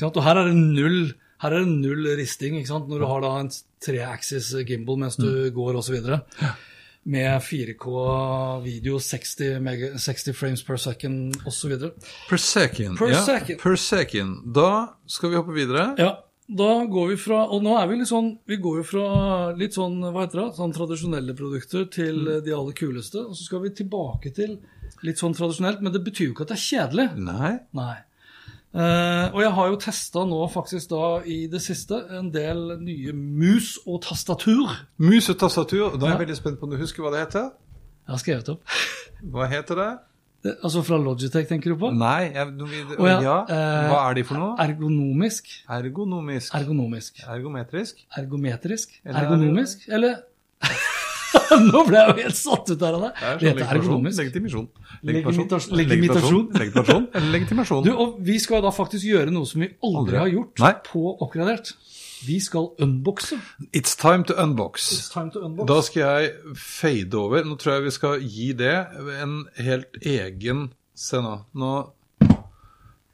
Og her er det null her er det null risting ikke sant? når du har da en treaxis gimbal mens du går osv. Med 4K video, 60, mega, 60 frames per second osv. Per second. Per ja, second. Per second. Da skal vi hoppe videre. Ja, da går vi fra Og nå er vi litt sånn Vi går jo fra litt sånn hva heter det, sånn tradisjonelle produkter til Mm. de aller kuleste. Og så skal vi tilbake til litt sånn tradisjonelt, men det betyr jo ikke at det er kjedelig. Nei. Nei. Eh, og jeg har jo testa nå faktisk da i det siste en del nye mus og tastatur. Mus og tastatur. Da er jeg Ja. veldig spent på om du husker hva det heter. Jeg har skrevet opp. Hva heter det? Det, altså fra Logitech, tenker du på? Nei, jeg, vi- Å ja, ja. eh, Hva er de for noe? Ergonomisk. Ergonomisk. Ergonomisk. Ergometrisk? Ergometrisk. Eller- Ergonomisk. Eller [LAUGHS] [LAUGHS] Nå ble jeg jo helt satt ut der av deg. Det heter ergonomisk. legitimasjon. Legimitasjon. Legitimasjon. Legitimasjon. [LAUGHS] Legitimasjon. Du, og vi skal da faktisk gjøre noe som vi aldri, Aldri. har gjort Nei. på Oppgradert. Vi skal unboxe. It's time to unbox. It's time to unbox. Da skal jeg fade over. Nå tror jeg vi skal gi det en helt egen Se nå. Nå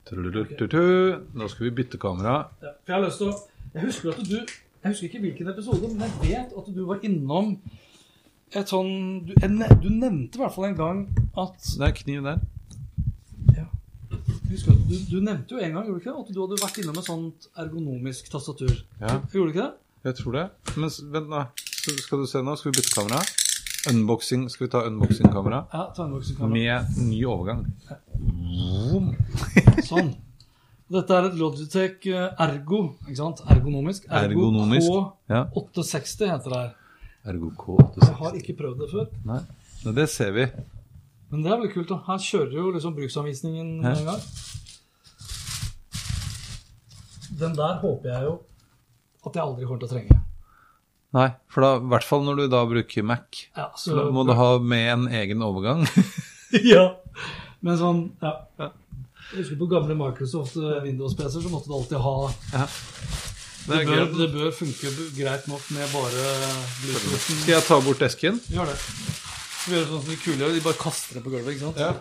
Nå skal vi bytte kamera. Ja, for jeg har lyst til å Jeg husker at du Jeg husker ikke hvilken episode, men jeg vet at du var innom et sånn Du, du nevnte i hvert fall en gang at Det er kniv der. ja, husker du, du nevnte jo en gang gjorde du ikke det, at du hadde vært innom et sånt ergonomisk tastatur. Ja. Gjorde du ikke det? Jeg tror det. Men vent, nå. Skal du se nå. Skal vi bytte kamera? Unboxing. Skal vi ta unboxing-kamera? Ja, ta unboxing-kamera. Med ny overgang. Sånn. Dette er et Logitech eh, Ergo, ikke sant? Ergonomisk. Ergo Ergonomisk. K860 heter det her. Ergo Jeg K86. har ikke prøvd det før. Nei. Nei, det ser vi. Men det er veldig kult. da. Her kjører jo liksom bruksanvisningen Hæ? en gang. Den der håper jeg jo at jeg aldri kommer til å trenge. Nei, for da, i hvert fall når du da bruker Mac. Ja, Så da må du ha med en egen overgang. [LAUGHS] ja. Men sånn, ja. Jeg husker på gamle Microsoft eh, Windows-PC-er så måtte du alltid ha Ja. Det Det bør, det bør funke greit nok med bare Bluetoothen. Skal jeg ta bort esken? Gjør det. Vi gjør det sånn som de kule gjør, de bare kaster det på gulvet, ikke sant? Ja.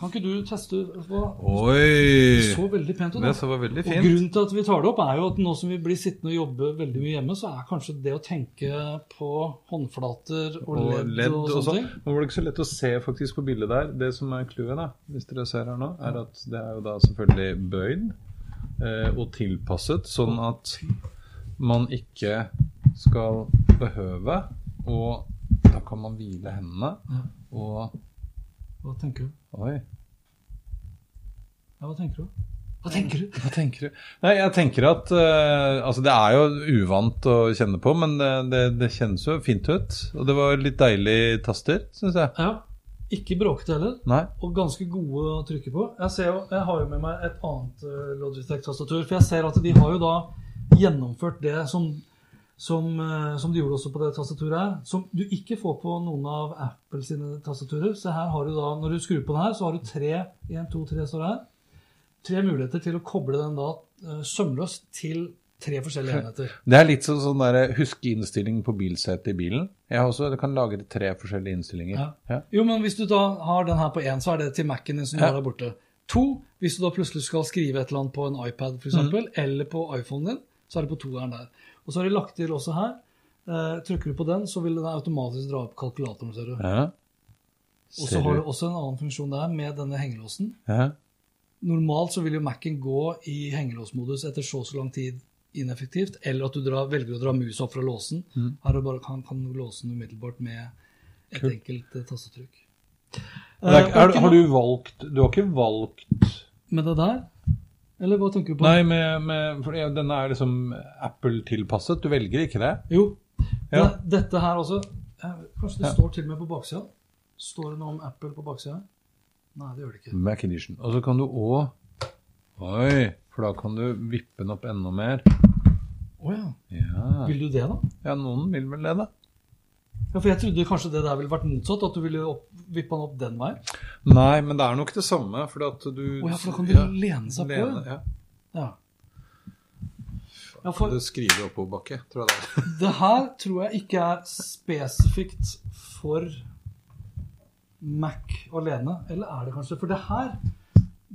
Kan ikke du teste på? Oi! Så veldig pent ut. Det så var veldig Og grunnen til at vi tar det opp, er jo at nå som vi blir sittende og jobbe veldig mye hjemme, så er kanskje det å tenke på håndflater og Og ledd, ledd og og sånne sånn. ting. Nå var det ikke så lett å se faktisk på bildet der. Det som er clouet, hvis dere ser her nå, er at det er jo da selvfølgelig bøyd og tilpasset, sånn at man ikke skal behøve Og da kan man hvile hendene Ja. og Hva tenker du? Oi. Ja, hva tenker du? Hva tenker du? Hva tenker du? Nei, jeg tenker at uh, Altså, det er jo uvant å kjenne på, men det, det, det kjennes jo fint ut. Og det var litt deilig taster, syns jeg. Ja, ikke bråkete heller. Nei. Og ganske gode å trykke på. Jeg, ser jo, jeg har jo med meg et annet uh, Logitech-tastatur. For jeg ser at de har jo da gjennomført det som, som, uh, som de gjorde også på det tastaturet her. Som du ikke får på noen av Apple sine tastaturer. Så her har du da, når du skrur på den her, så har du tre 1, 2, 3 står det her. Tre muligheter til å koble den da uh, sømløst til tre forskjellige enheter. Det er litt sånn, sånn der, huske innstilling på bilsetet i bilen. Jeg har også, Du kan lage tre forskjellige innstillinger. Ja. Ja. Jo, men hvis du da har den her på én, så er det til Mac-en din som du har der borte. To, hvis du da plutselig skal skrive et eller annet på en iPad for eksempel, eller på iPhonen din, så er det på toeren der. Og så har de lagt til også her. Eh, trykker du på den, så vil den automatisk dra opp kalkulatoren, ser du. Ja. Og så har du også en annen funksjon der med denne hengelåsen. Ja. Normalt så vil jo Mac-en gå i hengelåsmodus etter så og så lang tid ineffektivt, eller at du drar, velger å dra mus opp fra låsen. Mm. Her er bare, kan, kan låse den umiddelbart med et enkelt uh, tastetrykk. Er, er, Eh, er, har du valgt Du har ikke valgt Med det der? Eller hva tenker du på? Nei, med, med, for denne er liksom Apple-tilpasset. Du velger ikke det? Jo. Ja. Det, dette her også eh, Kanskje det Ja. står til og med på baksida? Står det noe om Apple på baksida? Nei, det gjør det ikke. Mac Edition. Og så kan du òg Oi, for da kan du vippe den opp enda mer. Å ja. Ja. Vil du det, da? ja, noen vil vel det, da. Ja, For jeg trodde kanskje det der ville vært motsatt, at du ville opp, vippe den opp den veien. Nei, men det er nok det samme, fordi at du Å ja, for da kan du lene seg på, lene, ja. ja. Ja. ja, for Det skriver oppoverbakke, tror jeg det er. [LAUGHS] det her tror jeg ikke er spesifikt for Mac alene. Eller er det kanskje? For det her,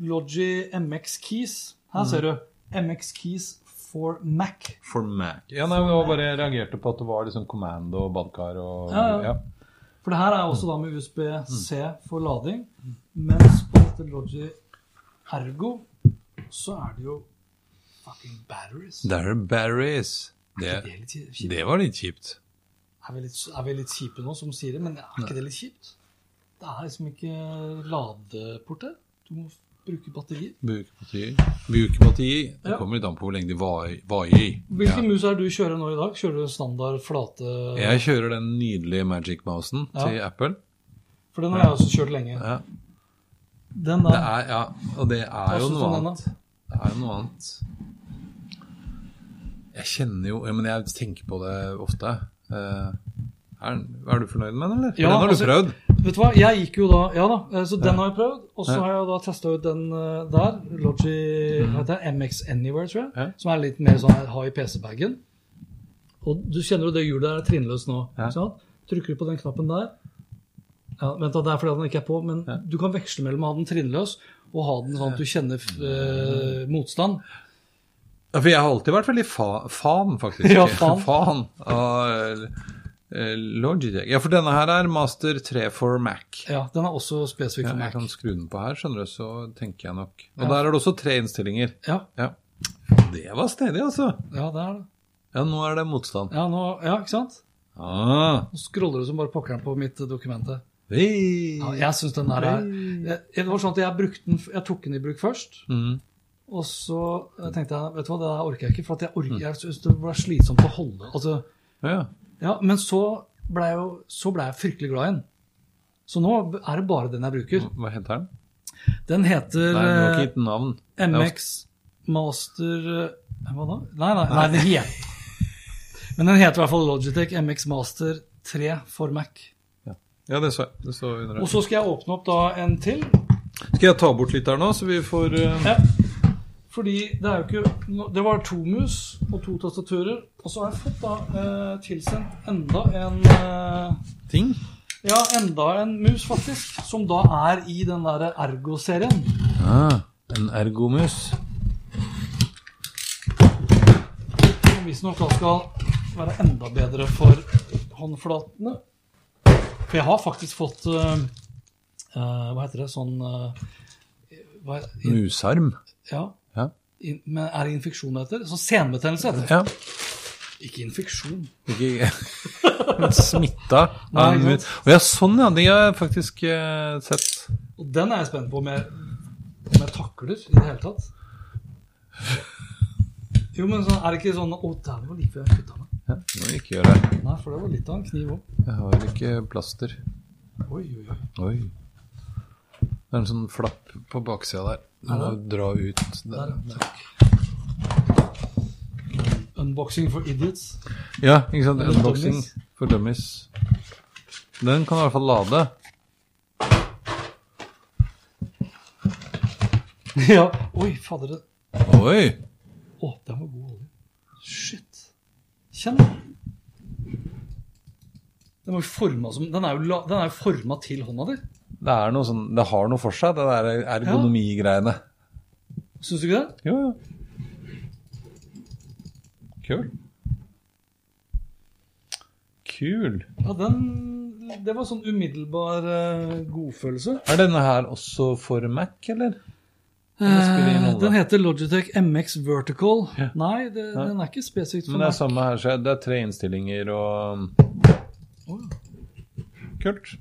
Logi MX Keys Her Mm. ser du. MX Keys for Mac. For Mac. Ja, nei, jeg bare reagerte på at det var liksom Commando og badkar og Ja, ja. ja. For det her er også da med USB-C for lading. Mens på dette Logi Ergo så er det jo fucking batteries. Det er batteries. Det, Er det litt det var litt kjipt. Er vi, litt, er vi litt kjipe nå som sier det, men er ikke det litt kjipt? Det er liksom ikke ladeportet. Du må bruke batterier. Bruke batterier. Det Ja. kommer litt an på hvor lenge de var- vaier i. Hvilken Ja. mus er det du kjører nå i dag? Kjører du standard flate Jeg kjører den nydelige Magic-mousen Ja. til Apple. For den har jeg også kjørt lenge. Ja. Den Det der. er, ja, og det er jo noe annet. Det er jo noe annet. Jeg kjenner jo Men jeg tenker på det ofte. Eh, er, er du fornøyd med den, eller? For Ja, den har du altså- prøvd. Vet du hva, jeg gikk jo da Ja da, eh, så den har jeg prøvd. Og så har jeg da testa ut den eh, der, Logi mm. heter det, MX Anywhere, tror jeg. Ja. Som er litt mer sånn high PC-bagen. Og du kjenner jo det hjulet der er trinnløst nå. Ja. sant? Trykker du på den knappen der ja, Vent, da, det er fordi den ikke er på, men Ja. du kan veksle mellom å ha den trinnløs og ha den sånn at du kjenner eh, motstand. Ja, for jeg har alltid vært veldig fa fan, faktisk. [LAUGHS] Ja, fan. [LAUGHS] fan eh, Logitech. Ja, for denne her er Master 3 for Mac. Ja, Den er også spesifikk Ja, for jeg kan skru den på her, skjønner du, så tenker jeg nok. Og Ja. der er det også tre innstillinger. Ja, Ja. Det var stedig, altså. ja, det er det. Ja, nå er det motstand. Ja, nå, ja, ikke sant? Ah, Nå scroller du som bare pokkeren på mitt dokument Hey. Ja, jeg synes den der er jeg, Det var sånn at jeg den Jeg tok den i bruk først. Mm. Og så eh, tenkte jeg vet du hva, det der orker jeg ikke. For at jeg, orker, jeg synes det ble slitsomt å holde. Altså, Ja. Ja, men så ble, jeg så ble jeg fryktelig glad i den. Så nå er det bare den jeg bruker. Hva heter den? Den heter Nei, du har eh, ikke gitt den navn. MX Master eh, Hva da? Nei, nei, nei den heter [LAUGHS] Men den heter i hvert fall Logitech MX Master 3 for Mac. Ja, Ja, det så jeg. Det så Og så skal jeg åpne opp da en til. Skal jeg ta bort litt her nå, så vi får uh... Ja. Fordi det er jo ikke Det var to mus og to tastaturer. Og så har jeg fått da eh, tilsendt enda en eh, ting? Ja, enda en mus, faktisk. Som da er i den derre Ergo-serien. Ah, en ergomus. Som visstnok da skal være enda bedre for håndflatene. For jeg har faktisk fått eh, eh, Hva heter det? Sånn eh, Musarm. Ja. Men er det infeksjon det heter? Så senbetennelse heter det. ja. Ikke infeksjon. Ikke [LAUGHS] smitta Nei? Å ja, sånn ja. De har jeg faktisk uh, sett. Og den er jeg spent på om jeg, om jeg takler i det hele tatt. Jo, men så, er det ikke sånn Å, dæven, var like jeg kutta meg. Ja, det må vi ikke gjøre. Nei, for det var litt av en kniv òg. Jeg har ikke plaster. Oi, oi, oi. Oi. Det er en sånn flapp på baksida der. Du må dra ut Der, der. Unboxing for idiots. Ja, ikke sant. Eller Unboxing dummies. for dummies. Den kan i hvert fall lade. [LAUGHS] ja. Oi, fader. det- Oi! Å, den var god olje. Shit. Kjenn. Den var jo som Den er jo, la- den er jo forma til hånda di. Det noe sånn Det har noe for seg, det der ergonomigreiene. Syns du ikke det? Jo, jo. Kul. Kul. Ja, den Det var sånn umiddelbar uh, godfølelse. Er denne her også for Mac, eller? Eh, den heter Logitech MX Vertical. Ja. Nei, det, Nei. den er ikke spesifikt for Men det er Mac. samme her, så det er tre innstillinger og Å, Kult.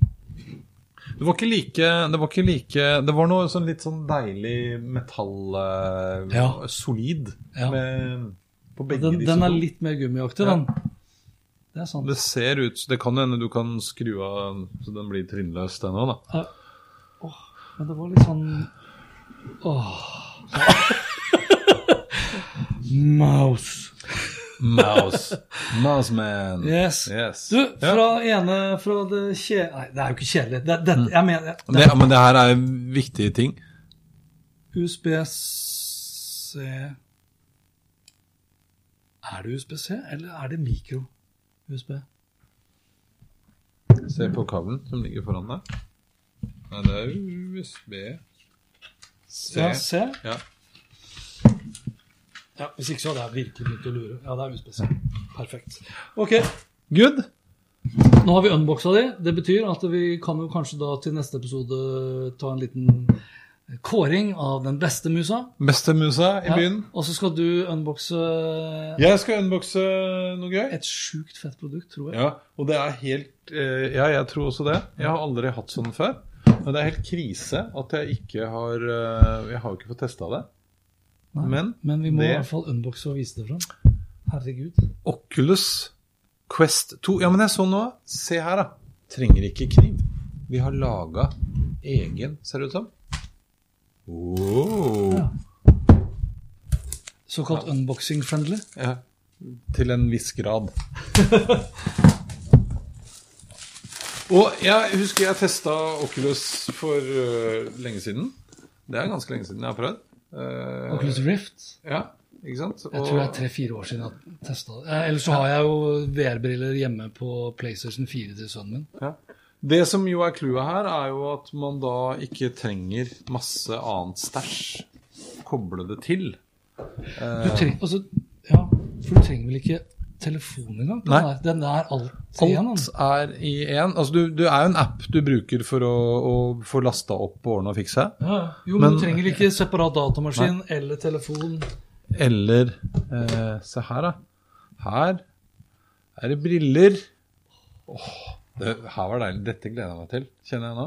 Det var ikke like Det var ikke like Det var noe sånn litt sånn deilig metall eh, Ja. Solid Ja. med, på begge Den, disse den er litt mer gummiaktig, Ja. den. Det er sant. Det ser ut Det kan hende du kan skru av så den blir trinnløs, den òg, da. Åh, men det var litt sånn Åh. [LAUGHS] Mouse. Mouse. [LAUGHS] Mouseman. Yes. Yes. Du, Ja. ene fra det kje... Nei, det er jo ikke kjedelig. Det, det, jeg mener det, Det, men det her er viktige ting. USB-C Er det USB-C, eller er det mikro-USB? Se på kabelen som ligger foran deg. Nei, det er USB. C. Ja, C. Ja. Ja, Hvis ikke så hadde jeg virkelig begynt å lure. Ja, det er USB-C. Perfekt. Ok, Good. nå har vi unboxa de. Det betyr at vi kan jo kanskje da til neste episode ta en liten kåring av den beste musa. Beste musa i Ja, byen. Og så skal du unboxe Jeg skal unboxe noe gøy. et sjukt fett produkt, tror jeg. Ja, og det er helt eh, Ja, jeg tror også det. Jeg har aldri hatt sånn før. Men det er helt krise at jeg ikke har eh, Jeg har jo ikke fått testa det. Nei, Men Men vi må det- i hvert fall unboxe og vise det fram. Herregud. Oculus Quest 2 Ja, men jeg så nå Se her, da. Trenger ikke kniv. Vi har laga egen, ser det ut som. Wow. Ja. Såkalt unboxing-friendly. Ja. Til en viss grad. [LAUGHS] Og jeg husker jeg testa Oculus for uh, lenge siden. Det er ganske lenge siden jeg har prøvd. Eh, Oculus Rift. Ja, ikke sant? Jeg tror det er tre-fire år siden jeg testa det. Eh, Ellers så har jeg jo VR-briller hjemme på PlayStation 4 til sønnen min. Ja. Det som jo er clouet her, er jo at man da ikke trenger masse annet stæsj. Koble det til. Du trenger, altså, ja, for du trenger vel ikke telefon engang? Den, den er alt igjen. en. Alt er i én. Altså, du, du er jo en app du bruker for å, å få lasta opp og ordne og fikse. Ja. Jo, men, Men- du trenger ikke separat datamaskin eller telefon. Eller eh, Se her, da. Her er det briller. Åh, det her var deilig. Dette gleder jeg meg til, kjenner jeg nå.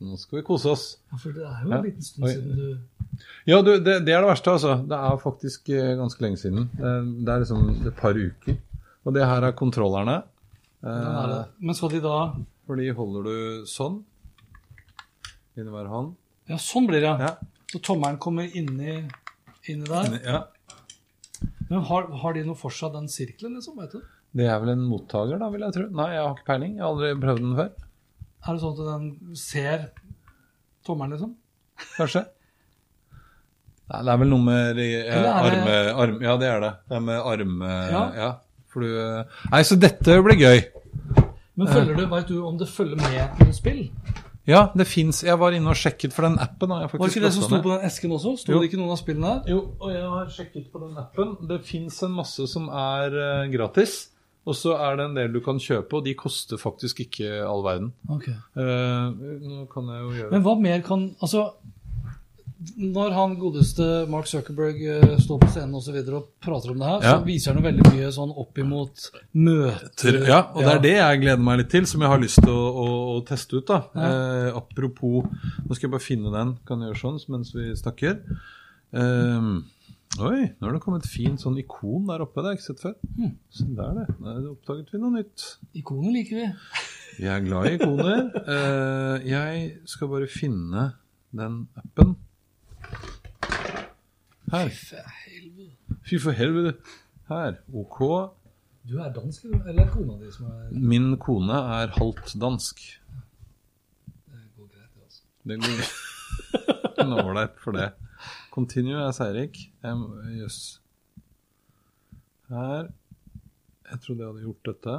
Nå skal vi kose oss. Ja, for det er jo Ja. en liten stund siden du Ja, du, det, det er det verste, altså. Det er faktisk eh, ganske lenge siden. Det, er liksom et par uker. Og det her er kontrollerne. Er. Eh, Men skal de da Fordi holder du sånn. Inni hver hånd. Ja, sånn blir det. Ja. Så tommelen kommer inni, inni der. Inni- ja. Men har, har de noe for seg, den sirkelen, liksom? Vet du? Det er vel en mottaker, da, vil jeg tro. Nei, jeg har ikke peiling. Jeg har aldri prøvd den før. Er det sånn at den ser tommelen, liksom? Kanskje? Nei, det er vel noe med de, eh, det- arme, arm, Ja, det er det. Det er med arme... Ja. Ja. for du eh, Nei, så dette blir gøy. Men følger du, vet du om det følger med noen spill? Ja, det fins Jeg var inne og sjekket for den appen. har jeg faktisk Var ikke det som sto på den esken også? Sto Jo. det ikke noen av spillene der? Jo, og jeg har sjekket på den appen. Det fins en masse som er uh, gratis. Og så er det en del du kan kjøpe, og de koster faktisk ikke all verden. Okay. Uh, nå kan jeg jo gjøre Men hva mer kan Altså, når han godeste Mark Zuckerberg uh, står på scenen og, så videre og prater om det her, Ja. så viser han jo veldig mye sånn opp imot møter Ja, og det er det jeg gleder meg litt til, som jeg har lyst til å, å, å teste ut. da. Eh, apropos Nå skal jeg bare finne den. Kan jeg gjøre sånn mens vi snakker? Ehm, oi, nå har det kommet et fint sånn ikon der oppe. Det har jeg ikke sett før. Så der, det. Der oppdaget vi noe nytt. Ikoner liker vi. Vi er glad i ikoner. Uh, [LAUGHS] jeg skal bare finne den appen. Her. Fy for helvete. Her. OK. Du er dansk, eller er kona di som er Min kone er halvt dansk. Det går greit, altså. Det går [LAUGHS] er ålreit for det. Continue er Seirik. Jøss. Her Jeg trodde jeg hadde gjort dette.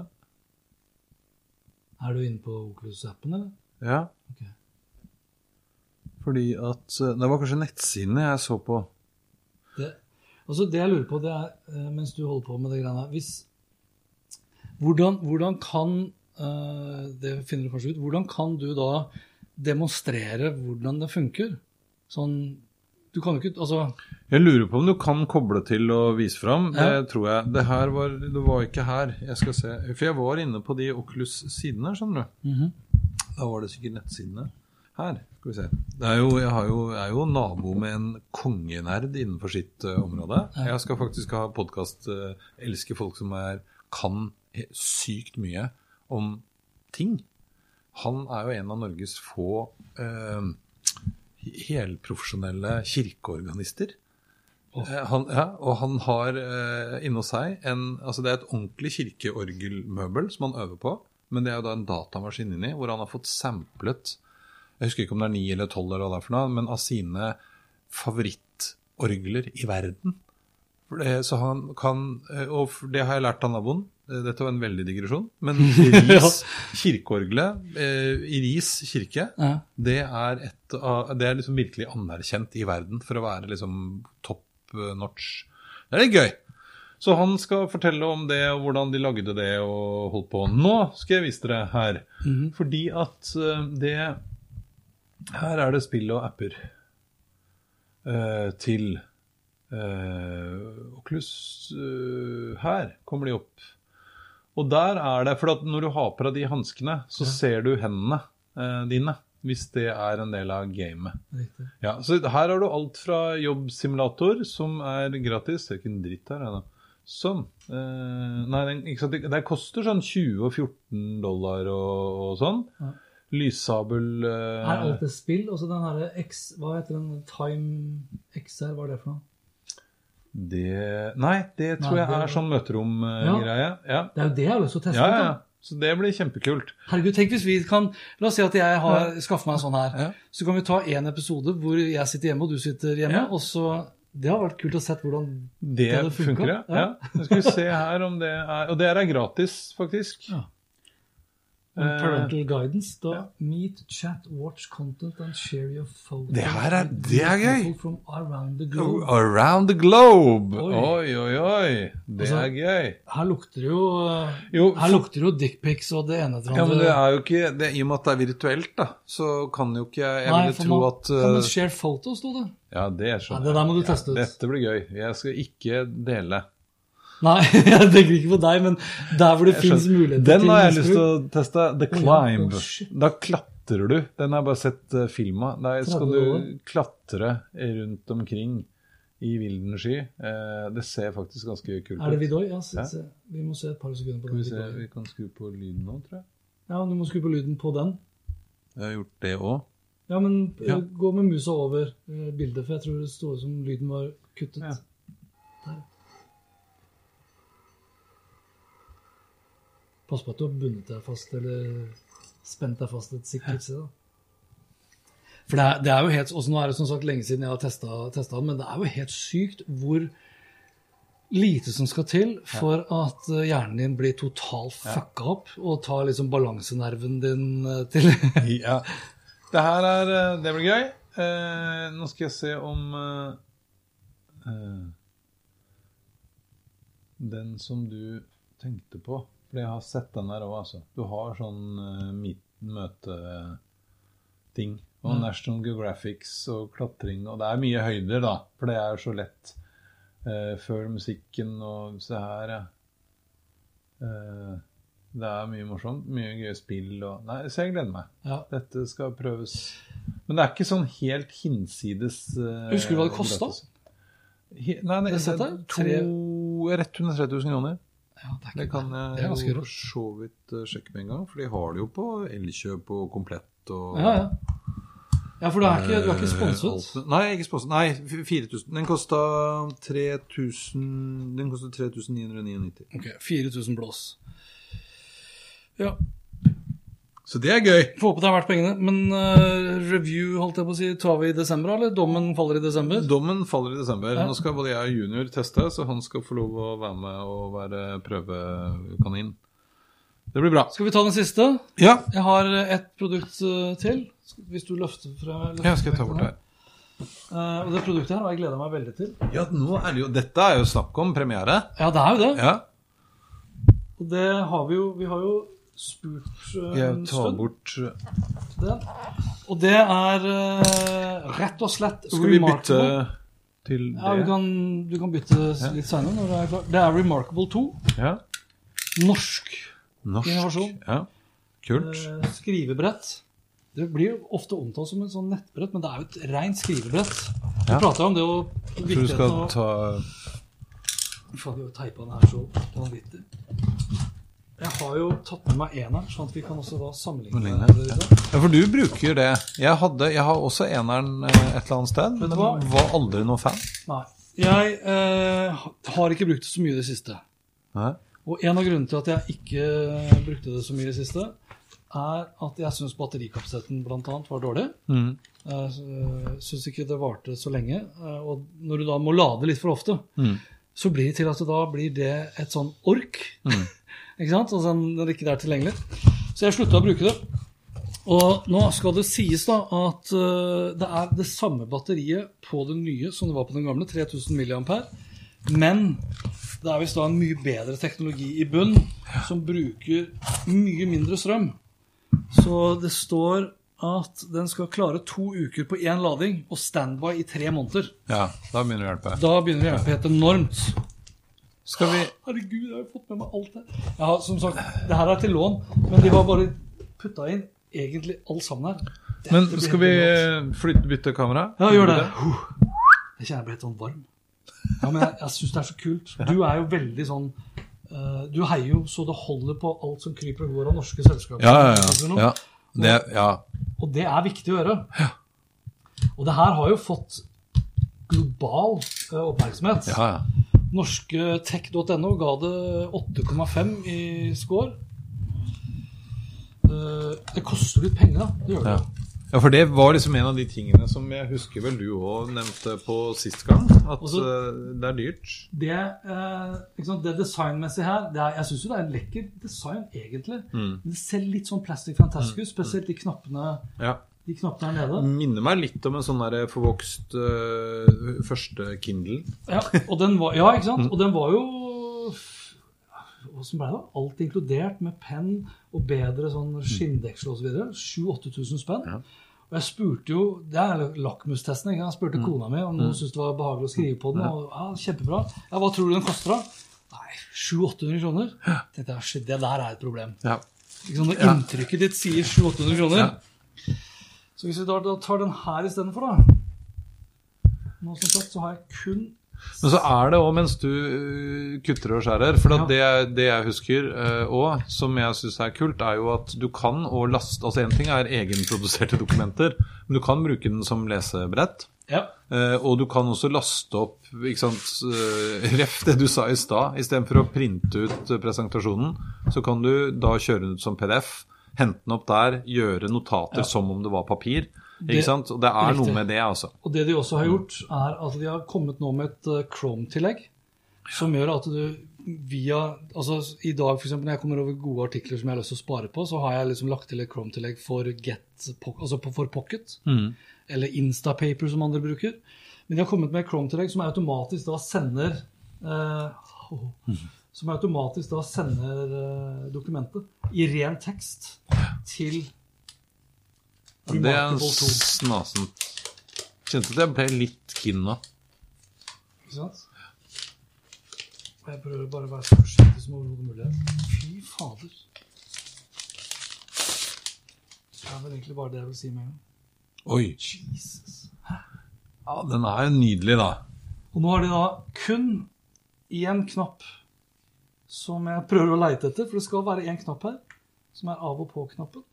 Er du inne på Oculus-appen, eller? Ja. Okay. Fordi at eh, Det var kanskje nettsidene jeg så på. Det, altså det jeg lurer på, det er, eh, mens du holder på med det greiene hvis, hvordan, hvordan kan eh, Det finner du kanskje ut. Hvordan kan du da demonstrere hvordan det funker? Sånn Du kan jo ikke Altså Jeg lurer på om du kan koble til og vise fram. Ja. Det tror jeg. Det her var Det var ikke her. Jeg skal se. For jeg var inne på de Oculus-sidene, skjønner du. Mhm. Da var det sikkert nettsidene. Her, skal vi se. Er jo, jeg, har jo, er jo nabo med en kongenerd innenfor sitt uh, område. Jeg skal faktisk ha podkast uh, Elsker folk som er, kan sykt mye om ting. Han er jo en av Norges få eh, helprofesjonelle kirkeorganister. Oh. Han, ja, og han har eh, hos seg en Altså, det er et ordentlig kirkeorgelmøbel som han øver på, men det er jo da en datamaskin inni, hvor han har fått samplet Jeg husker ikke om det er ni eller tolv eller hva det er for noe, men av sine favorittorgler i verden. Det, så han kan eh, Og det har jeg lært av naboen. Eh, Dette var en veldig digresjon. Men [LAUGHS] Ris kirkeorgelet eh, i Ris kirke, ja. det er, et det er liksom virkelig anerkjent i verden for å være liksom top eh, notch. Det er litt gøy. Så han skal fortelle om det, og hvordan de lagde det og holdt på. Nå skal jeg vise dere her. Fordi at eh, det Her er det spill og apper eh, til eh, Oculus. her kommer de opp. Og der er det For når du har på deg de hanskene, så ser du hendene eh, dine. Hvis det er en del av gamet. Ja, så her har du alt fra jobbsimulator, som er gratis. Det er ikke en dritt her, jeg, da. Sånn. Eh, nei, den? Det, det koster sånn 20 og 14 dollar og, og sånn. Ja. Lyssabel eh, Er alt et spill? Og så den herre X Hva heter den? Time XR, hva er det for noe? Det Nei, det tror Nei, jeg er sånn møteromgreie. Ja. Det er jo det jeg har lyst til å teste. Ja, ja, Så det blir kjempekult. Herregud, tenk hvis vi kan La oss si at jeg har skaffer meg en sånn her. Ja. Så kan vi ta én episode hvor jeg sitter hjemme og du sitter hjemme. Ja. og så Det har vært kult å se hvordan Det, funket. funker, ja. Ja. ja. Nå skal vi se her om det er Og det er gratis, faktisk. Ja. Eh, Parental guidance. Da meet, chat, watch content and share your photos. Det her er- det er gøy. From around the globe. Around the globe! Oi. Oi, oi, oi. Det Altså, er gøy. Her lukter det jo Jo, Her lukter jo dickpics og det ene etter Ja, men det andre. er jo ikke det, I og med at det er virtuelt, da, så kan jo ikke jeg Jeg Nei, ville tro at uh, share photos, sto det. Ja, det Ja, skjønner det der må du teste ut. Dette blir gøy. Jeg skal ikke dele. Nei, [LAUGHS] jeg tenker ikke på deg, men der hvor det fins muligheter Den til har jeg lyst til å teste. The Climb. Oh. Da klatrer du. Den har jeg bare sett uh, film av. Der skal du klatre rundt omkring i vilden sky. Uh, det ser faktisk ganske kult ut. Er det. Vidoi? Ja, se, se. vi må se et par sekunder på Skal den. vi se, vi kan skru på lyden nå, tror jeg. Ja, du må skru på lyden på den. Jeg har gjort det òg. Ja, men eh, Ja. gå med musa over eh, bildet, for jeg tror det sto som lyden var kuttet. Ja. Pass på at du har bundet deg fast, eller spent deg fast et sikkert sted. For det er, det er jo helt, også Nå er det som sagt lenge siden jeg har testa den, men det er jo helt sykt hvor lite som skal til for at eh, hjernen din blir totalt fucka opp og tar liksom balansenerven din eh, til [LAUGHS] Ja. Det her er eh, Det blir gøy. Eh, nå skal jeg se om eh, eh, Den som du tenkte på For jeg har sett den der òg, altså. Du har sånn uh, møteting. Og mm. National Geographics og klatring. Og det er mye høyder, da. For det er jo så lett. Uh, før musikken og se her, ja. Uh, det er mye morsomt. Mye gøye spill og Nei, så jeg gleder meg. ja. Dette skal prøves. Men det er ikke sånn helt hinsides uh, Husker du hva det kosta? Nei, nei Det to, rett under 30 000 kroner. Ja, det, Det kan jeg det jo for så vidt eh, sjekke med en gang, for de har det jo på Elkjøp og Komplett og Ja, ja. ja, for du er ikke, du er ikke Eh, sponset? alt- Nei, ikke sponset. Nei, f- 4000. Den kosta 3000 Den kosta 3999. Ok, 4000 blås. Ja, Så det er gøy. Får håpe det er verdt pengene. Men uh, review, holdt jeg på å si, tar vi i desember, eller? Dommen faller i desember? Dommen faller i desember. Ja. Nå skal både jeg og junior teste, så han skal få lov å være med og være prøvekanin. Det blir bra. Skal vi ta den siste? Ja, Jeg har ett produkt eh, til. Hvis du løfter fra løfter ja skal jeg ta bort her. Uh, og det produktet her har jeg gleda meg veldig til. Ja, nå er det jo Dette er jo snakk om premiere. Ja, det er jo det. Ja. Og det har vi jo Vi har jo spurt eh, Jeg tar bort Den. Og det er uh, rett og slett Skal vi bytte Remarkable. det? Ja, du kan, du kan bytte litt senere når det er klart. Det er Remarkable 2. Ja. Norsk Norsk. Innovasjon. Ja. Kult. Uh, skrivebrett. Det blir jo ofte omtalt som en sånn nettbrett, men det er jo et rent skrivebrett. Vi Ja. prater om det og Jeg tror du skal av ta Faen, vi har teipa den her så vanvittig. Jeg har jo tatt med meg eneren, sånn at vi kan også da sammenligne. Det. Ja, for du bruker det. Jeg, hadde, jeg har også eneren eh, et eller annet sted, men hva? var aldri noe fan. Nei. Jeg eh, har ikke brukt det så mye i det siste. Nei. Og en av grunnene til at jeg ikke brukte det så mye i det siste, er at jeg syns batterikapasiteten bl.a. var dårlig. Mm. Jeg syns ikke det varte så lenge. eh, Og når du da må lade litt for ofte, Mm. så blir det til at det da blir det et sånn ork. Ikke sant? Altså når det ikke er tilgjengelig. Så jeg slutta å bruke det. Og nå skal det sies da at eh, det er det samme batteriet på det nye som det var på den gamle, 3000 mAh. Men det er visst da en mye bedre teknologi i bunn som bruker mye mindre strøm. Så det står at den skal klare to uker på én lading og standby i tre måneder. Ja, da begynner det å hjelpe. Da begynner det å hjelpe helt enormt. Skal vi Herregud, jeg har jo fått med meg alt her. Ja, som sagt, det her er til lån, men de har bare putta inn egentlig alt sammen her. Dette Men skal vi eh, flytte, bytte kamera? Ja, gjør det. Jeg kjenner jeg blir helt sånn varm. Ja, men jeg, jeg syns det er så kult. Du er jo veldig sånn uh, Du heier jo så det holder på alt som kryper og går av norske selskaper. Ja, ja, ja. ja. Det, ja. Og det er viktig å gjøre. Og det her har jo fått global uh, oppmerksomhet. Ja, ja. Norske tech.no ga det 8,5 i score. Eh, Det koster litt penger, da. Det gjør det. Ja. ja, for det var liksom en av de tingene som jeg husker vel du òg nevnte på sist gang. At Også, eh, det er dyrt. Det, eh, ikke det designmessige her det er, Jeg syns jo det er en lekker design, egentlig. Mm. Det ser litt sånn plastic fantastisk ut, spesielt de knappene, Ja. De knappene her nede. Minner meg litt om en sånn der forvokst uh, første Kindle. Ja, og den var, ja, ikke sant? Og den var jo Åssen ble det? Alt inkludert med penn og bedre sånn skinndeksel osv. 7000-8000 spenn. Ja. Og jeg spurte jo Det er lakmustesten. Jeg spurte kona mi om hun syntes det var behagelig å skrive på den. Og ja, kjempebra. Ja, Hva tror du den koster, da? Nei, 700-800 kroner. Tenkte jeg, Det der er et problem. Ja. Sant? Når Ja. inntrykket ditt sier 700-800 kroner. Så hvis vi da, da tar den her istedenfor, da Nå som sagt så har jeg kun Men så er det òg mens du øh, kutter og skjærer For det, det jeg husker òg, som jeg syns er kult, er jo at du kan og laste Altså én ting er egenproduserte dokumenter, men du kan bruke den som lesebrett. Ja. Eh, og du kan også laste opp ikke sant, eh, Ref det du sa i stad. Istedenfor å printe ut eh, presentasjonen, så kan du da kjøre den ut som PDF. Hente den opp der, gjøre notater Ja. som om det var papir. Det- Ikke sant? Og det er Riktig. noe med det, altså. Og det de også har gjort, er at de har kommet nå med et eh, Chrome-tillegg. Som gjør at du via altså I dag, eksempel, når jeg kommer over gode artikler som jeg har lyst til å spare på, så har jeg liksom lagt til et Chrome-tillegg for, altså for Pocket. Eller Instapaper, som andre bruker. Men de har kommet med et Chrome-tillegg som automatisk da sender eh, åh, Som automatisk da sender eh, dokumentet i ren tekst til Det er Remarkable 2. snasent. Kjente at jeg ble litt kinna. Ikke sant? Jeg prøver bare å være så forsiktig som overhodet mulig. Fy fader. Det er vel egentlig bare det jeg vil si med en gang. Oi. Jesus. Ja, den er jo nydelig, da. Og nå har de da kun én knapp som jeg prøver å leite etter, for det skal være én knapp her, som er av og på-knappen.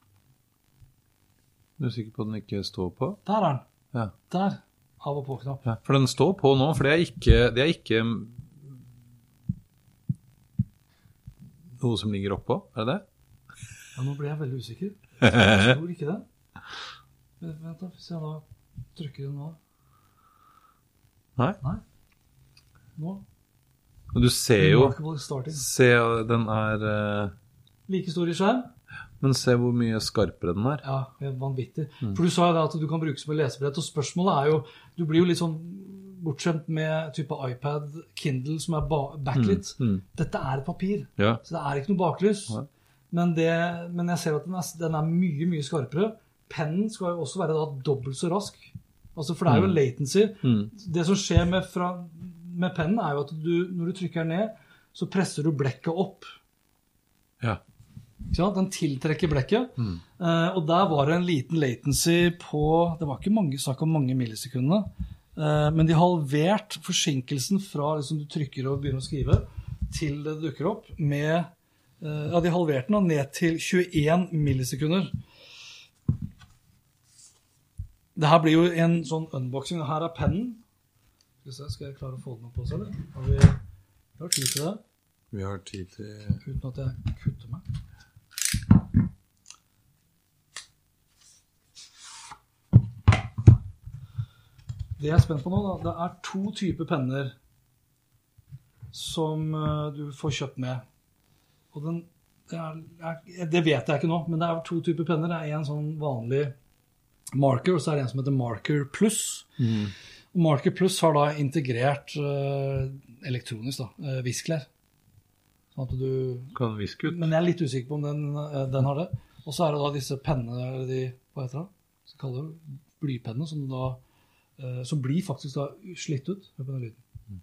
Du er sikker på at den ikke står på? Der er den. Ja. Der. Av og på-knapp. ja. For den står på nå, for det er ikke, det er ikke noe som ligger oppå, er det det? Ja, nå blir jeg veldig usikker. [LAUGHS] Jeg tror ikke det. Vent da, hvis jeg da trykker den nå. Nei? Nei. Nå. Og du ser jo. Se, den er uh, Like stor i skjerm. Men se hvor mye skarpere den er. Ja, vanvittig. Mm. For du sa jo det at du kan bruke som et lesebrett, og spørsmålet er jo Du blir jo litt sånn bortskjemt med type iPad, Kindle, som er backlit. Mm, mm. Dette er et papir, Ja. så det er ikke noe baklys. Ja. Men, det, men jeg ser at den er, den er mye, mye skarpere. Pennen skal jo også være da dobbelt så rask. Altså, for det er jo latency. Mm. Det som skjer med, fra, med pennen, er jo at du, når du trykker ned, så presser du blekket opp. ja. Den tiltrekker blekket. Mm. Eh, og der var det en liten latency på Det var ikke mange, snakk om mange millisekunder. Eh, men de halvert forsinkelsen fra liksom, du trykker og begynner å skrive, til det dukker opp, med eh, Ja, de halverte den ned til 21 millisekunder. Det her blir jo en sånn unboxing. Her er pennen. Skal, jeg klare å få den opp også, eller? Har vi, vi har tid til det, Vi har tid til uten at jeg kutter meg. Det jeg er spent på nå, da, det er to typer penner som eh, du får kjøpt med. Og den, det, er, det vet jeg ikke nå, men det er to typer penner. Det er en sånn vanlig marker, og så er det en som heter Marker Plus. Og Marker Plus har da integrert uh, elektronisk da, uh, visklær. Sånn at du Kan viske ut. men jeg er litt usikker på om den, uh, den har det. Og så er det da disse pennene, eller de, hva heter det? Så kaller det blypennene, som, da, eh, som blir faktisk da slitt ut. Hør på den lyden.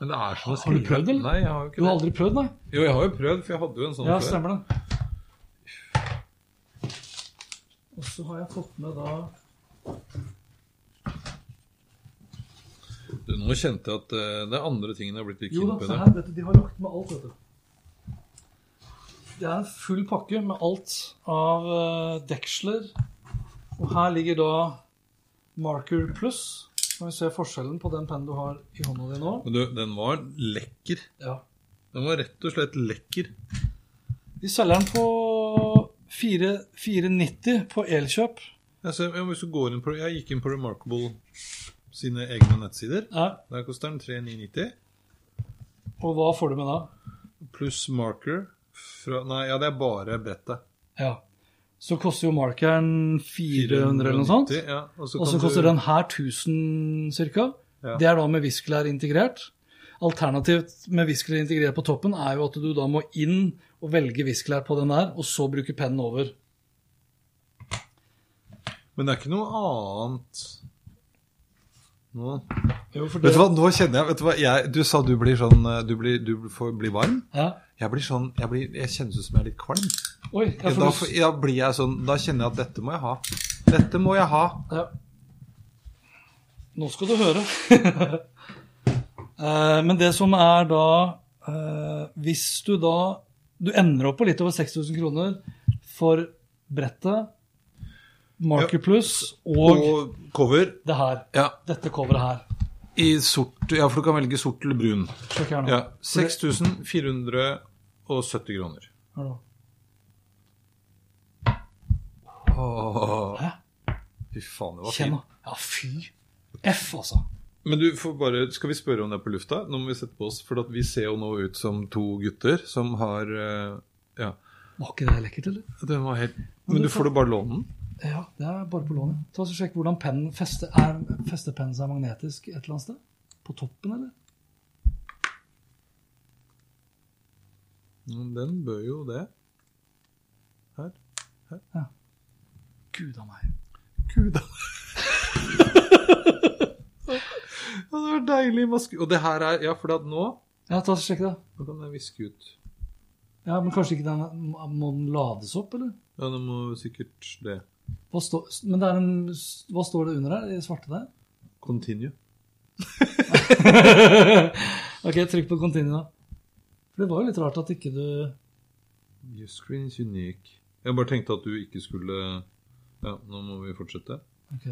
Men det er sånn å Har du prøvd, eller? Nei, jeg har jo ikke Du har det. aldri prøvd, nei? Jo, jeg har jo prøvd, for jeg hadde jo en sånn Ja, før. stemmer det. Og så har jeg fått med da Du, nå kjente jeg at uh, det er andre tingene har blitt litt Jo da, se her, vet du, de har lagt med alt, vet du. Det er en full pakke med alt av uh, deksler. Og her ligger da Marker Plus. Kan vi se forskjellen på den pennen du har i hånda di nå? Men du, den var lekker. Ja. Den var rett og slett lekker. Vi selger den på 490 på Elkjøp. Jeg, ser, jeg, jeg gikk inn på Remarkable sine egne nettsider. Ja. Der koster den 3990. Og hva får du med da? Pluss marker fra Nei, ja, det er bare brettet. Ja. Så koster jo markeren 400 eller noe sånt. Ja, og så koster du- den her 1000 cirka. Ja. Det er da med viskelær integrert. Alternativt med viskelær integrert på toppen er jo at du da må inn og velge viskelær på den der, og så bruke pennen over. Men det er ikke noe annet nå. Jo, for Vet du hva, nå kjenner jeg, vet du hva jeg, Du sa du blir sånn eh, Du blir, du får bli varm. Ja. Jeg blir sånn Jeg, blir, jeg kjennes ut som jeg er litt kvalm. Oi, jeg da, du- får- blir jeg sånn Da kjenner jeg at dette må jeg ha. Dette må jeg ha. Ja. Nå skal du høre. [LAUGHS] Eh, Men det som er da eh, Hvis du da Du ender opp på litt over 6000 kroner for brettet, Marker Plus og Og cover. det her. Ja. Dette coveret her. I sort Ja, for du kan velge sort eller brun. Sjekk her nå. Ja. 6470 kroner. Nå. Åh. Hæ? Fy faen, det var Kjenn fint. Ja, fy. F, altså. Men du får bare Skal vi spørre om det er på lufta? Nå må vi sette på oss, for vi ser jo nå ut som to gutter som har eh, Ja. Var ikke det lekkert, eller? Den var helt Men du får du bare låne den? Ja, det er bare på lånet. Ta og Sjekk hvordan pennen fester. Er fester pennen seg magnetisk et eller annet sted? På toppen, eller? Den bør jo det. Her. Her. Ja. Gud a meg. Gud a ja, det var deilig maske... Og det her er Ja, for at nå Ja, ta og Sjekk det. Nå kan jeg viske ut. Ja, Men kanskje ikke den må den lades opp, eller? Ja, den må sikkert det. Hva, stå, men det er en, hva står det under her, i svarte der? Continue. [LAUGHS] Ok, trykk på continue, da. For det var jo litt rart at ikke du Your screen is unique. Jeg bare tenkte at du ikke skulle Ja, nå må vi fortsette. Ok.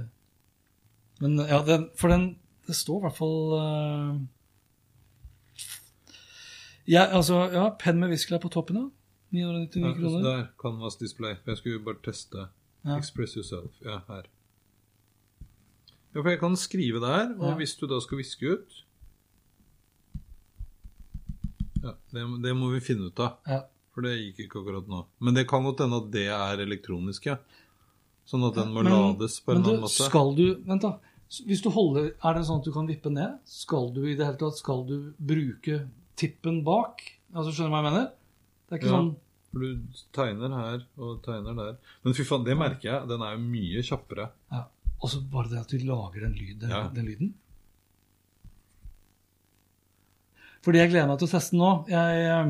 Men ja, den, for den Det står i hvert fall uh, ja, altså, ja, penn med viskelær på toppen, da. 999 Ja, kroner. der, Canvas display. Jeg skulle bare teste. Ja. Express yourself. Ja, her. Ja, for jeg kan skrive der, og Ja. hvis du da skal viske ut Ja, det, det må vi finne ut av. Ja. For det gikk ikke akkurat nå. Men det kan godt hende at det er elektronisk, ja. Sånn at den må Men- lades på en Men du, annen måte. skal du Vent, da. Hvis du holder Er det sånn at du kan vippe ned? Skal du i det hele tatt Skal du bruke tippen bak? Altså, Skjønner du hva jeg mener? Det er ikke Ja. sånn For du tegner her og tegner der. Men fy faen, det merker jeg. Den er jo mye kjappere. ja. Og så bare det at du lager den, lyd, den, Ja. den lyden. Fordi jeg gleder meg til å teste den nå. Jeg eh,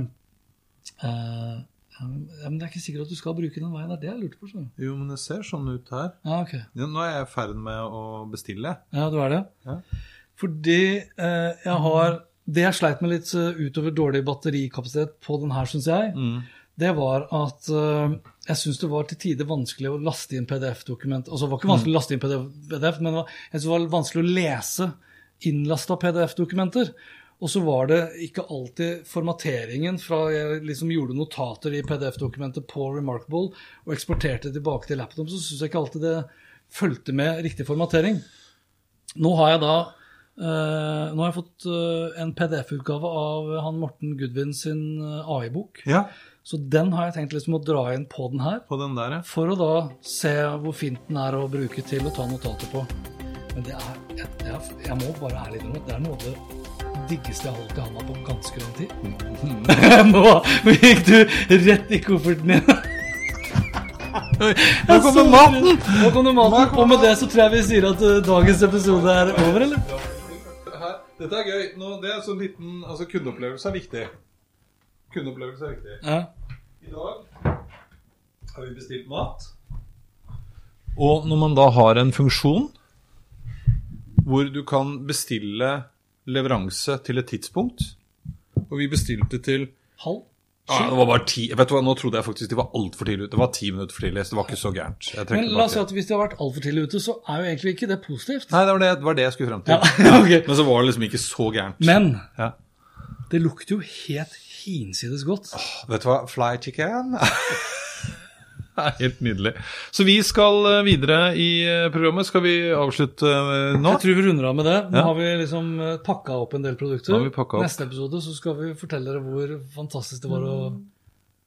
eh, men Det er ikke sikkert at du skal bruke den veien. Det er det jeg lurte på. Så. Jo, men det ser sånn ut her. Ja, ok. Ja, nå er jeg i ferd med å bestille. Ja, du er det? Ja. Fordi eh, jeg har Det jeg sleit med litt eh, utover dårlig batterikapasitet på den her, syns jeg, Mm. Det var at eh, jeg syns det var til tider vanskelig å laste inn PDF-dokument. Altså, det var ikke vanskelig å laste inn PDF, men det var, jeg synes det var vanskelig å lese innlasta PDF-dokumenter. Og så var det ikke alltid formateringen fra jeg liksom gjorde notater i PDF-dokumentet på Remarkable og eksporterte tilbake til laptop, så syns jeg ikke alltid det fulgte med riktig formatering. Nå har jeg da Uh, nå har jeg fått uh, en PDF-utgave av han Morten Gudvin sin AI-bok. Ja, Så den har jeg tenkt liksom å dra inn på den her, på den der, ja. for å da se hvor fint den er å bruke til å ta notater på. Men det er, jeg, jeg, jeg må bare ærlig innrømme at det er noe av det diggeste jeg har holdt i handa på ganske lang tid. [LAUGHS] Nå gikk du rett i kofferten din. Nå kommer maten! Nå kommer maten. Og med det så tror jeg vi sier at uh, dagens episode er over, eller? Dette er gøy. Nå, det er sånn liten Altså, kundeopplevelse er viktig. Kundeopplevelse er viktig. Ja. I dag har vi bestilt mat. Og når man da har en funksjon hvor du kan bestille leveranse til et tidspunkt Og vi bestilte til Halv? ja, det var bare ti. Vet du hva, Nå trodde jeg faktisk de var altfor tidlig ute. Det var ti minutter for tidlig, så det var ikke så gærent. Jeg Men la oss si at hvis de har vært altfor tidlig ute, så er jo egentlig ikke det positivt. Nei, det var det, det var det jeg skulle frem til. Ja, [LAUGHS] okay. Men så var det liksom ikke så gærent. Men Ja. det lukter jo helt hinsides godt. Vet du hva? Fly chicken. [LAUGHS] Det er helt nydelig. Så vi skal eh, videre i eh, programmet. Skal vi avslutte eh, nå? Jeg tror vi runder av med det. Nå Ja. har vi liksom pakka opp en del produkter. Nå har vi opp. Neste episode så skal vi fortelle dere hvor fantastisk det var å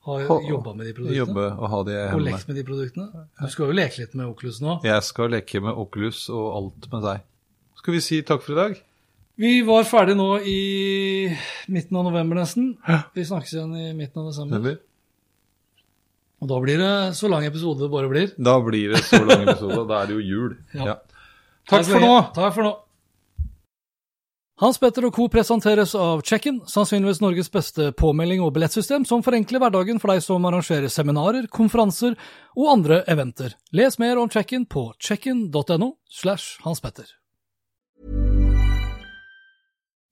ha jobba med de produktene. Jobbe og ha de Og lekt med de produktene. Du skal jo leke litt med Oculus nå. Jeg skal leke med Oculus og alt med deg. Skal vi si takk for i dag? Vi var ferdig nå i midten av november nesten. Vi snakkes igjen i midten av desember. Og da blir det så lang episode det bare blir. Da blir det så lang episode. Da er det jo jul. [LAUGHS] Ja. Ja. Takk Takk, for nå. Takk for nå. Hans Petter og co. presenteres av Check-in, sannsynligvis Norges beste påmelding og billettsystem som forenkler hverdagen for deg som arrangerer seminarer, konferanser og andre eventer. Les mer om Check-in på checkin.no slash Hans Petter.